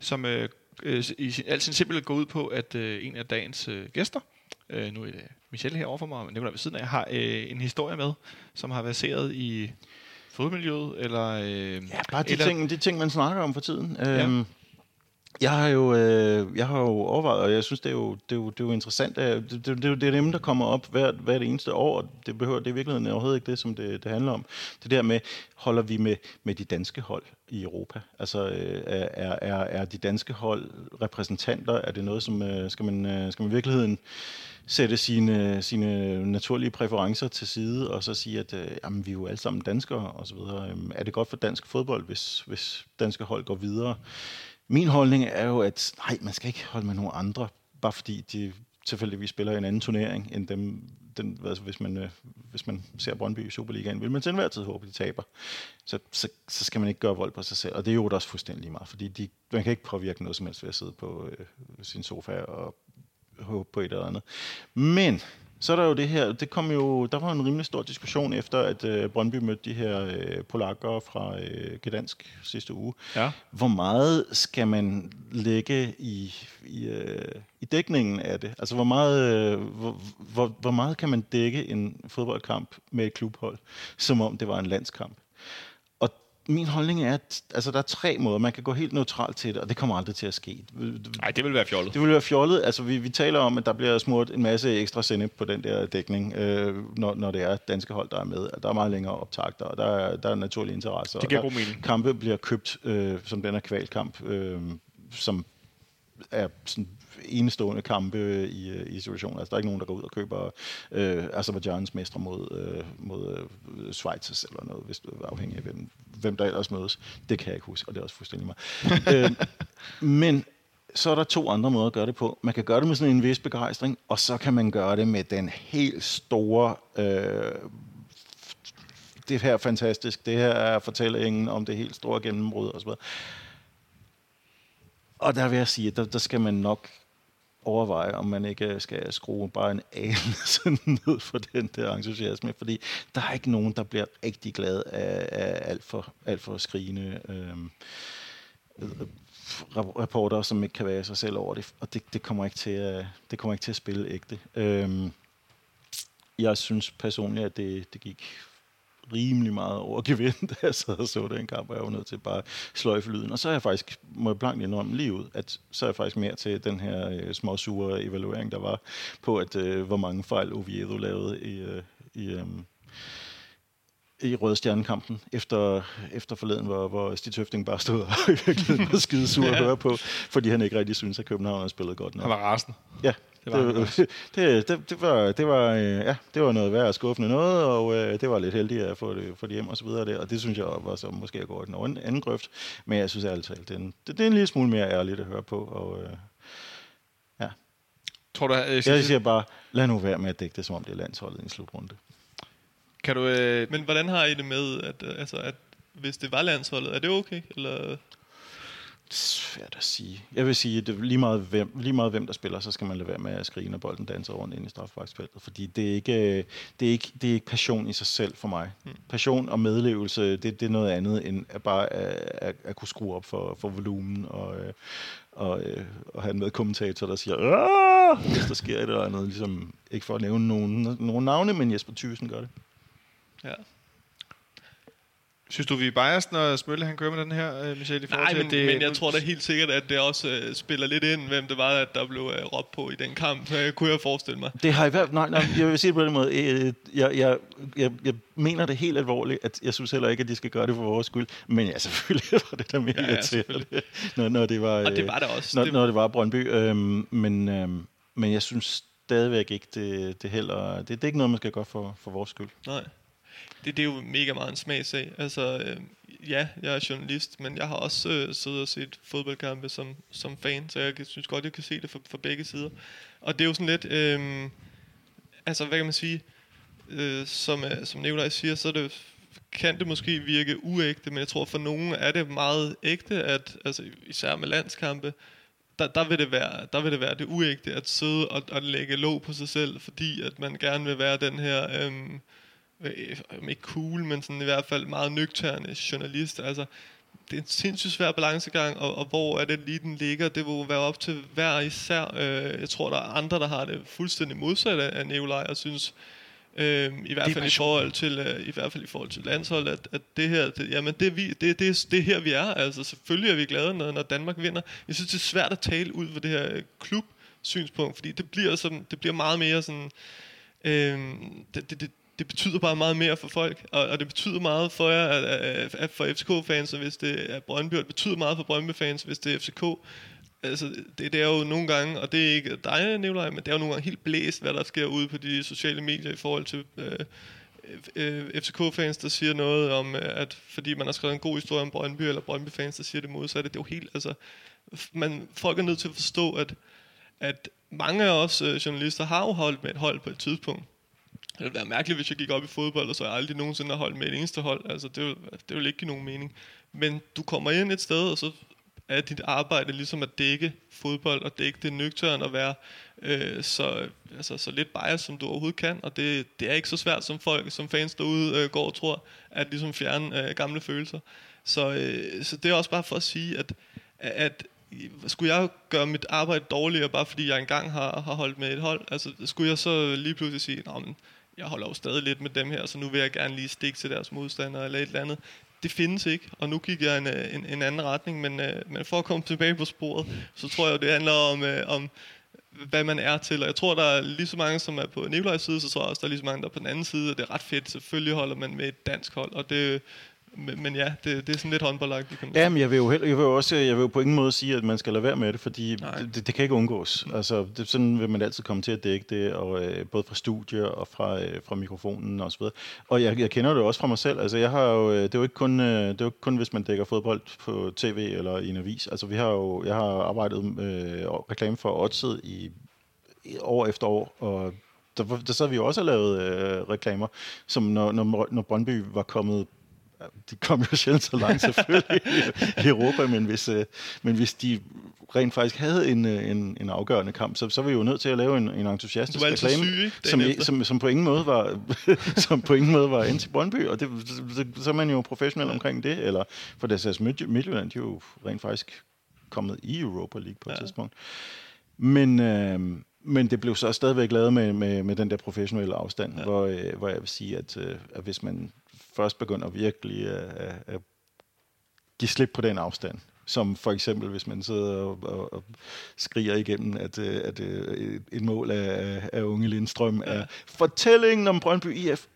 som øh, øh, i sin, al sin simpelthen går ud på, at øh, en af dagens øh, gæster, øh, nu er det Michelle her overfor mig, men det ved siden af, har øh, en historie med, som har baseret i fodmiljøet, eller... Øh, ja, bare de, eller, ting, de ting, man snakker om for tiden. Ja. Øhm, jeg har jo, øh, jeg har jo overvejet, og jeg synes, det er jo, det er jo, det er jo interessant. Det, det, det, det er dem, der kommer op hvert, hvert eneste år, og det, behøver, det er i virkeligheden overhovedet ikke det, som det, det handler om. Det der med, holder vi med, med de danske hold i Europa? Altså, øh, er, er, er de danske hold repræsentanter? Er det noget, som øh, skal man, øh, skal man i virkeligheden sætte sine, sine naturlige præferencer til side, og så sige, at øh, jamen, vi er jo alle sammen danskere, og så videre. Øhm, er det godt for dansk fodbold, hvis, hvis danske hold går videre? Min holdning er jo, at nej, man skal ikke holde med nogen andre, bare fordi de tilfældigvis spiller i en anden turnering end dem, den, altså hvis, man, øh, hvis man ser Brøndby i Superligaen, vil man til enhver tid håbe, at de taber. Så, så, så skal man ikke gøre vold på sig selv. Og det er jo også fuldstændig lige meget, fordi de, man kan ikke påvirke noget som helst ved at sidde på øh, sin sofa og håbe på et eller andet. Men så er der jo det her, det kom jo, der var en rimelig stor diskussion efter, at øh, Brøndby mødte de her øh, polakker fra øh, Gdansk sidste uge. Ja. Hvor meget skal man lægge i, i, øh, i dækningen af det? Altså, hvor meget, øh, hvor, hvor, hvor meget kan man dække en fodboldkamp med et klubhold, som om det var en landskamp? Min holdning er, at altså, der er tre måder. Man kan gå helt neutralt til det, og det kommer aldrig til at ske. Nej, det vil være fjollet. Det vil være fjollet. Altså, vi, vi taler om, at der bliver smurt en masse ekstra sende på den der dækning, øh, når, når det er danske hold, der er med. Der er meget længere optagter, og der er, der er naturlige interesser. Det giver god mening. Kampe bliver købt, øh, som den er kvalkamp, øh, som er sådan enestående kampe i, øh, i situationen. Altså, der er ikke nogen, der går ud og køber øh, Azerbaijans mestre mod, øh, mod øh, Schweiz eller noget, hvis du er afhængig af, hvem, hvem der ellers mødes. Det kan jeg ikke huske, og det er også fuldstændig mig. øh, men så er der to andre måder at gøre det på. Man kan gøre det med sådan en vis begejstring, og så kan man gøre det med den helt store... Øh, det her er fantastisk, det her er fortællingen om det helt store gennembrud osv Og der vil jeg sige, at der, der skal man nok overveje, om man ikke skal skrue bare en anelse ned for den der entusiasme, fordi der er ikke nogen, der bliver rigtig glad af, af alt, for, alt for skrigende øhm, øh, rapporter, som ikke kan være sig selv over det, og det, det, kommer, ikke til at, det kommer ikke til at spille ægte. Øh, jeg synes personligt, at det, det gik rimelig meget over gevind, da jeg sad og så den kamp, og jeg var nødt til bare sløjfe lyden. Og så er jeg faktisk, må jeg blankt indrømme lige ud, at så er jeg faktisk mere til den her øh, små sure evaluering, der var på, at øh, hvor mange fejl Oviedo lavede i, øh, i, øh, i Rødstjernekampen efter, efter forleden, hvor, hvor Stig Tøfting bare stod og i virkeligheden var skide sur ja. at høre på, fordi han ikke rigtig synes, at København har spillet godt nok. Han var rasen. Ja, det var, det, det, det, det, var, det, var, øh, ja, det var noget værd at skuffende noget, og øh, det var lidt heldigt at få det, få det hjem og så videre. Der, og det synes jeg var så måske at gå i den anden grøft. Men jeg synes talt, det, er en, det, det er en lille smule mere ærligt at høre på. Og, øh, ja. Tror du, jeg, jeg siger bare, lad nu være med at dække det, som om det er landsholdet i en slutrunde. Kan du, øh... Men hvordan har I det med, at, altså, at hvis det var landsholdet, er det okay? Eller? Svært at sige. Jeg vil sige, at lige meget, hvem, lige meget hvem der spiller, så skal man lade være med at skrige, når bolden danser rundt ind i straffesparksfeltet. Fordi det er, ikke, det, er ikke, det er ikke passion i sig selv for mig. Hmm. Passion og medlevelse, det, det er noget andet end at bare at, at, at kunne skrue op for, for volumen og, og, og have en medkommentator, der siger, Aah! hvis der sker et eller andet. Ligesom, ikke for at nævne nogen, nogen navne, men Jesper Thyssen gør det. Ja. Synes du, vi er biased, når Smølle han kører med den her, øh, Michel? I Nej, men, det, men jeg tror da helt sikkert, at det også uh, spiller lidt ind, hvem det var, at der blev uh, råbt på i den kamp. Uh, kunne jeg forestille mig. Det har i hvert nej, nej, jeg vil sige det på den måde. Jeg, jeg, jeg, jeg, jeg mener det helt alvorligt, at jeg synes heller ikke, at de skal gøre det for vores skyld. Men ja, selvfølgelig var det der mere Ja, ja, til, når, når det var, Og det var det også. når, Det- når det var Brøndby. Øhm, men, øhm, men jeg synes stadigvæk ikke, det, det heller... Det, det er ikke noget, man skal gøre for, for vores skyld. Nej. Det, det er jo mega meget en smagsag. Altså, øh, ja, jeg er journalist, men jeg har også øh, siddet og set fodboldkampe som, som fan, så jeg synes godt, jeg kan se det fra, fra begge sider. Og det er jo sådan lidt, øh, altså hvad kan man sige, øh, som, øh, som Nikolaj siger, så er det, kan det måske virke uægte, men jeg tror for nogen er det meget ægte, at altså, især med landskampe, der, der, vil det være, der vil det være det uægte at sidde og, og lægge låg på sig selv, fordi at man gerne vil være den her, øh, om ikke cool, men sådan i hvert fald meget nøgterne journalist. Altså, det er en sindssygt svær balancegang, og, og hvor er det lige den ligger, det vil være op til hver især. Øh, jeg tror, der er andre, der har det fuldstændig modsat af, Nikolaj, og synes, øh, i hvert fald i forhold til øh, i hvert fald i forhold til landsholdet, at, at det her, det, jamen det, vi, det, det, det er her vi er. Altså selvfølgelig er vi glade, når, når Danmark vinder. Jeg synes det er svært at tale ud for det her øh, klub synspunkt, fordi det bliver sådan, det bliver meget mere sådan, øh, det, det, det, det betyder bare meget mere for folk, og, og det betyder meget for jer, at, at, at for FCK-fans, og hvis det er Brøndby, og det betyder meget for Brøndby-fans, hvis det er FCK. Altså, det, det er jo nogle gange, og det er ikke dig, Nikolaj, men det er jo nogle gange helt blæst, hvad der sker ude på de sociale medier i forhold til øh, øh, FCK-fans, der siger noget om, øh, at fordi man har skrevet en god historie om Brøndby, eller Brøndby-fans, der siger det modsatte. Det er jo helt, altså, man, folk er nødt til at forstå, at, at mange af os øh, journalister har jo holdt med et hold på et tidspunkt. Det ville være mærkeligt, hvis jeg gik op i fodbold, og så jeg aldrig nogensinde har holdt med et eneste hold. Altså, det det vil ikke give nogen mening. Men du kommer ind et sted, og så er dit arbejde ligesom at dække fodbold, og dække det nøgtørn, og være øh, så, altså, så lidt bias, som du overhovedet kan. Og det, det er ikke så svært, som folk, som fans derude øh, går og tror, at ligesom fjerne øh, gamle følelser. Så, øh, så det er også bare for at sige, at, at skulle jeg gøre mit arbejde dårligere, bare fordi jeg engang har, har holdt med et hold? Altså, skulle jeg så lige pludselig sige, men jeg holder jo stadig lidt med dem her, så nu vil jeg gerne lige stikke til deres modstandere eller et eller andet. Det findes ikke, og nu gik jeg en, øh, en, en anden retning, men, øh, men for at komme tilbage på sporet, så tror jeg, det handler om, øh, om hvad man er til. Og jeg tror, der er lige så mange, som er på Nikolajs side, så tror jeg også, der er lige så mange, der er på den anden side, og det er ret fedt. Selvfølgelig holder man med et dansk hold, og det, men, men ja, det, det er sådan lidt håndboldagtigt. Ja, men jeg vil jo, heller, jeg vil også, jeg vil jo på ingen måde sige, at man skal lade være med det, fordi det, det, det, kan ikke undgås. Altså, det, sådan vil man altid komme til at dække det, og, øh, både fra studier og fra, øh, fra mikrofonen og så videre. Og jeg, jeg kender det også fra mig selv. Altså, jeg har jo, øh, det er jo ikke kun, øh, det er jo ikke kun, hvis man dækker fodbold på tv eller i en avis. Altså, vi har jo, jeg har arbejdet øh, reklame for Odset i, i år efter år, og der, der sad vi jo også og lavede øh, reklamer, som når, når, når Brøndby var kommet de kom jo sjældent så langt selvfølgelig i Europa, men hvis, øh, men hvis de rent faktisk havde en, øh, en, en afgørende kamp, så, så var vi jo nødt til at lave en, en entusiastisk reklame, syg, som, som, som, på ingen måde var som på ingen måde var ind til Brøndby, og det, så, så er man jo professionel omkring det, eller for det er Midtjylland, de er jo rent faktisk kommet i Europa League på et Ja. tidspunkt. Men, øh, men det blev så stadigvæk lavet med, med, med den der professionelle afstand, ja. hvor, øh, hvor jeg vil sige, at, øh, at hvis man først begynder virkelig at, at, at give slip på den afstand, som for eksempel, hvis man sidder og, og, og skriger igennem, at, øh, at øh, et mål af, af unge Lindstrøm ja. er fortællingen om Brøndby IF.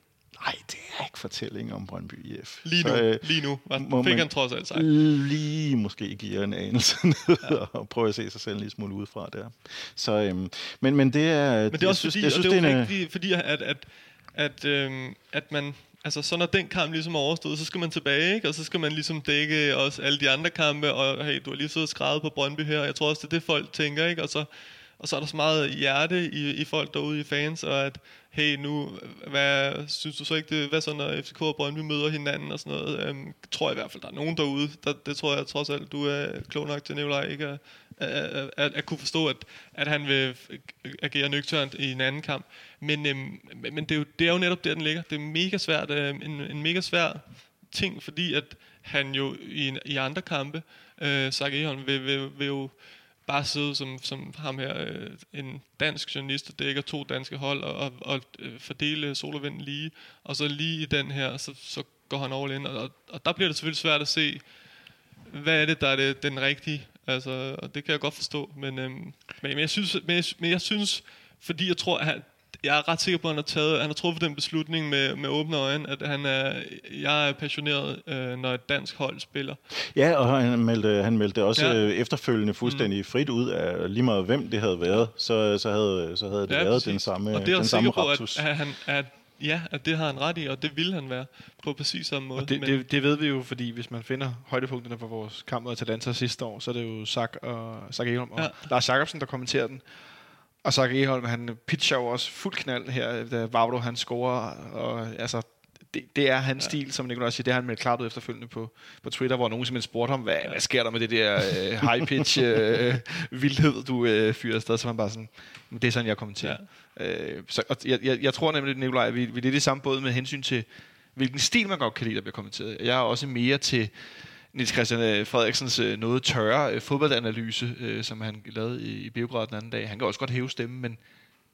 Nej, det er ikke fortællingen om Brøndby IF. Lige nu, Så, øh, lige nu var, må fik man- han trods alt sagt. lige måske giver en anelse ned ja. og prøve at se sig selv en lille smule udefra der. Så, øhm, men, men det er... Men det er også synes, fordi, synes, det er jo øh, fordi at, at, at, øhm, at man, altså så når den kamp ligesom er overstået, så skal man tilbage, ikke? og så skal man ligesom dække også alle de andre kampe, og hey, du har lige siddet og skrevet på Brøndby her, jeg tror også, det er det folk tænker, ikke? og så og så er der så meget hjerte i, i folk derude i fans, og at, hey, nu, hvad, synes du så ikke, det, hvad så, når FCK og Brøndby møder hinanden og sådan noget? Øhm, tror jeg i hvert fald, der er nogen derude, der, det tror jeg trods alt, du er klog nok til, Nicolaj, ikke at, at, at, at kunne forstå, at, at han vil agere nøgternt i en anden kamp. Men, øhm, men det, er jo, det er jo netop der, den ligger. Det er mega svært, øh, en, en mega svær ting, fordi at han jo i, i andre kampe, øh, Zach Eholm, vil, vil, vil jo bare sidde som, som ham her, øh, en dansk journalist, der dækker to danske hold, og, og, og øh, fordele sol og vind lige, og så lige i den her, så, så går han all in, og, og, og der bliver det selvfølgelig svært at se, hvad er det, der er det, den rigtige, altså, og det kan jeg godt forstå, men, øhm, men, men, jeg synes, men, jeg, men jeg synes, fordi jeg tror, at han, jeg er ret sikker på, at han har, taget, han har truffet den beslutning med, med åbne øjne, at han er, jeg er passioneret, øh, når et dansk hold spiller. Ja, og han meldte, han meldte også Ja. ja. efterfølgende fuldstændig mm. frit ud af lige meget hvem det havde været, så, så, havde, så havde det ja, været præcis. den samme, og det er den samme på, raptus. at, at, han, at, ja, at det har han ret i, og det vil han være på præcis samme måde. Og det, men, det, det ved vi jo, fordi hvis man finder højdepunkterne for vores kamp mod Atalanta sidste år, så er det jo Zach og Zach Eholm og Ja. Lars Jacobsen, der kommenterer den. Og Zach Eholm, han pitcher jo også fuld knald her, da Vavro han scorer. Og, altså, det, det er hans ja. stil, som Nicolaj siger. Det har han meldt klart ud efterfølgende på, på Twitter, hvor nogen simpelthen spurgte ham, hvad, hvad sker der med det der øh, high pitch øh, vildhed, du øh, fyrer afsted? Så var han bare sådan, "Men det er sådan, jeg kommenterer. Ja. Øh, så, og jeg, jeg, jeg tror nemlig, Nicolaj, at vi, vi er lidt i samme båd med hensyn til, hvilken stil man godt kan lide, der bliver kommenteret. Jeg er også mere til Niels Christian øh, Frederiksens øh, noget tørre øh, fodboldanalyse, som han lavede i, i Beograd den anden dag. Han kan også godt hæve stemmen, men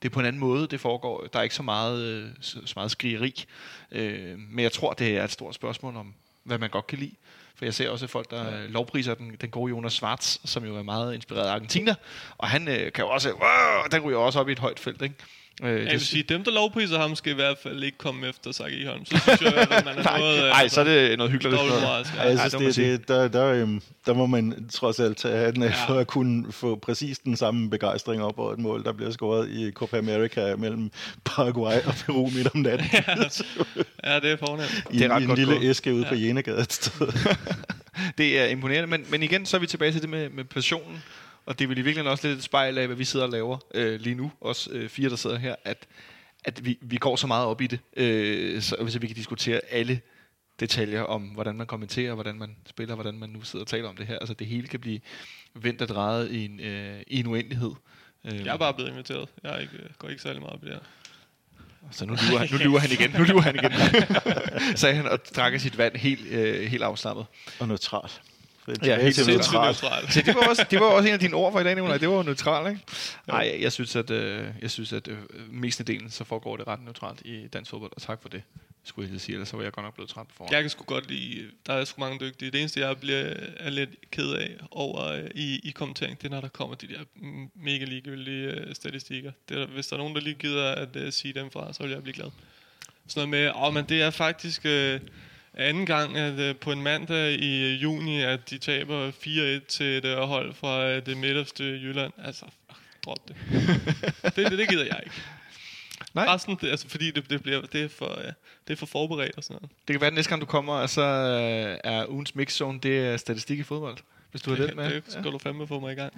det er på en anden måde, det foregår. Der er ikke så meget, øh, så, så meget skrigeri. Øh, men jeg tror, det er et stort spørgsmål om, hvad man godt kan lide. For jeg ser også folk, der ja. lovpriser den, den gode Jonas Schwartz, som jo er meget inspireret af Argentina. Og han øh, kan jo også, wow, den ryger også op i et højt felt, ikke? Øh, jeg vil sige, dem, der lovpriser ham, skal i hvert fald ikke komme efter Zach Eholm. Så synes jeg, at man er nej, noget... øh, nej, så er det noget hyggeligt. moralsk. Ja, jeg Ja, synes, det det, det, der, der, øhm, der må man trods alt tage hatten af Ja. for at kunne få præcis den samme begejstring op over et mål, der bliver scoret i Copa America mellem Paraguay og Peru midt om natten. Ja, det er fornemt. I, Det er ret i en godt lille gået. æske ude på Jenegade et sted. Det er imponerende, men, men igen, så er vi tilbage til det med, med passionen, og det er vel i virkeligheden også lidt et spejl af, hvad vi sidder og laver øh, lige nu, os øh, fire, der sidder her, at, at vi, vi går så meget op i det, øh, så hvis vi kan diskutere alle detaljer om, hvordan man kommenterer, hvordan man spiller, hvordan man nu sidder og taler om det her. Altså det hele kan blive vendt og drejet i en, øh, i en uendelighed. Øh, Jeg er bare blevet inviteret. Jeg er ikke, går ikke særlig meget op i det her. Så nu lyver, han, nu lyver han igen. Nu lyver han igen. Sagde han og drak sit vand helt, øh, helt afslappet. Og neutralt. Ja, helt Sindssygt neutralt. neutralt. Så det var også, det var også en af dine ord for i dag, Nicolaj. Det var jo neutralt, ikke? Nej, jeg, synes, at, øh, jeg synes, at øh, mestendelen så foregår det ret neutralt i dansk fodbold, og tak for det, skulle jeg sige. Ellers så var jeg godt nok blevet træt på forhånd. Jeg kan sgu godt lide, der er sgu mange dygtige. Det eneste, jeg bliver er lidt ked af over øh, i, i kommentering, det er, når der kommer de der mega ligegyldige øh, statistikker. Det er, hvis der er nogen, der lige gider at øh, sige dem fra, så vil jeg blive glad. Sådan noget med, åh, men det er faktisk øh, anden gang at, øh, på en mandag i øh, juni, at de taber 4-1 til et øh, hold fra det midterste Jylland. Altså, drop det. det, det. Det gider jeg ikke. Nej. Resten, det, altså, fordi det, det, bliver, det, er for, øh, det er for forberedt og sådan noget. Det kan være, at næste gang du kommer, og så er ugens mixzone, det er statistik i fodbold. Hvis du har den med. Det skal du fandme få mig i gang.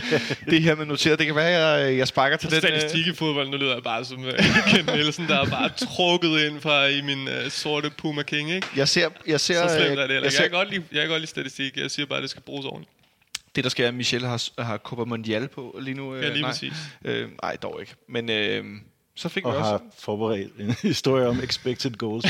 Det her med noteret, det kan være, at jeg, jeg sparker til den. øh, Statistik i fodbold, nu lyder jeg bare som uh, Ken Nielsen, der er bare trukket ind fra i min uh, sorte Puma King, ikke? Jeg ser, jeg ser, Så slemt er det jeg, jeg ser kan godt lide, jeg kan godt lide statistik. Jeg siger bare, at det skal bruges ordentligt. det, der sker, er, at Michel har, har Copa Mondial på lige nu. øh, Ja, lige nej. præcis. Øh, nej, dog ikke. Men øh, så fik vi Og også... har forberedt en historie om expected goals.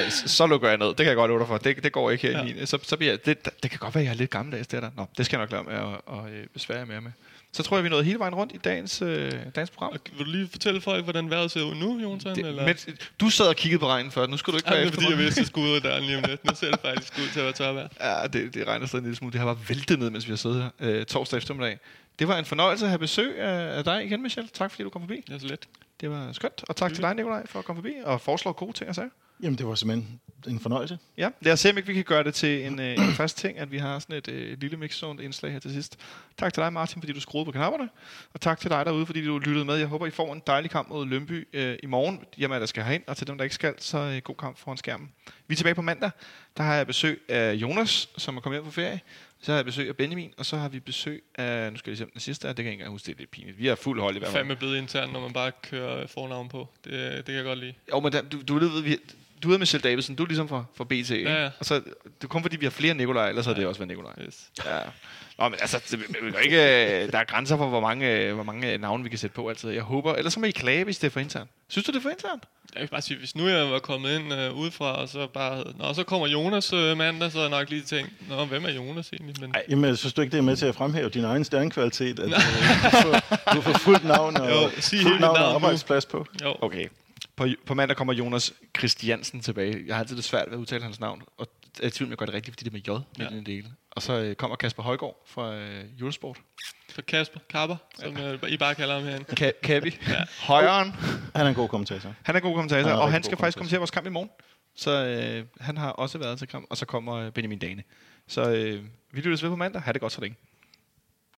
Nej, så, lukker jeg ned. Det kan jeg godt love dig for. Det, det går ikke her Ja. i min. Så, så bliver jeg, det, det kan godt være, at jeg er lidt gammeldags, det der. Nå, det skal jeg nok lade med at, at, at besvære jer mere med. Så tror jeg, vi nåede hele vejen rundt i dagens, øh, dagens program. Og vil du lige fortælle folk, hvordan vejret ser ud nu, Jonsen? Det, eller? mens, du sad og kiggede på regnen før. Nu skal du ikke Ej, være er efter fordi, jeg vidste, at jeg skulle ud af døren lige om lidt. Nu ser det faktisk ud til at være tørvejr. Ja, det, det regner stadig en lille smule. Det har bare væltet ned, mens vi har siddet her øh, torsdag eftermiddag. Det var en fornøjelse at have besøg af, af dig igen, Michel. Tak fordi du kom forbi. Det er så let. Det var skønt. Og tak til dig, Nikolaj, for at komme forbi og foreslå gode ting og sager. Jamen, det var simpelthen en fornøjelse. Ja, lad os se, om ikke vi kan gøre det til en, øh, en fast ting, at vi har sådan et øh, lille mixzone indslag her til sidst. Tak til dig, Martin, fordi du skruede på knapperne. Og tak til dig derude, fordi du lyttede med. Jeg håber, I får en dejlig kamp mod Lønby øh, i morgen. Jamen, der skal herind, og til dem, der ikke skal, så øh, god kamp foran skærmen. Vi er tilbage på mandag. Der har jeg besøg af Jonas, som er kommet hjem på ferie. Så har jeg besøg af Benjamin, og så har vi besøg af, nu skal jeg lige se, den sidste er, det kan jeg ikke engang huske, det er lidt pinligt. Vi er fuld hold i hvert fald. Fandme blevet intern, når man bare kører fornavn på. Det, det kan jeg godt lide. Jo, men der, du, du, ved, vi, du er Michelle Davidsen, du er ligesom fra, fra BT? Ja, ja. Og så, det er kun fordi, vi har flere Nikolaj, ellers havde det også været Nikolaj. Yes. Ja. Nå, men altså, det, vi kan ikke, øh, der er grænser for, hvor mange, øh, hvor mange navne vi kan sætte på altid. Jeg håber, ellers så må I klage, hvis det er for internt. Synes du, det er for internt? Jeg vil bare sige, hvis nu jeg var kommet ind øh, udefra, og så bare havde... Nå, så kommer Jonas øh, mandag, så havde jeg nok lige tænkt, Nå, hvem er Jonas egentlig? Men, Ej. Jamen, synes du ikke, det er med til at fremhæve din egen stjernekvalitet? At, øh, du, får, du får fuldt navn og, Jo, sig fuldt navn navn og arbejdsplads på. jo, Okay. På, på mandag kommer Jonas Christiansen tilbage. Jeg har altid det svært ved at udtale hans navn. Og jeg er i tvivl, om jeg gør det rigtigt, fordi det er med J med Ja. den del. Og så øh, kommer Kasper Højgaard fra øh, Julesport. for Kasper, Kapper, som øh, I bare kalder ham herinde. Ka- Kabi. Højeren. Han er en god kommentator. Han er god kommentator, Han og han skal faktisk kommentere vores kamp i morgen. Så øh, han har også været til kamp, og så kommer øh, Benjamin Dane. Så øh, vi lyttes ved på mandag. Ha' det godt så længe.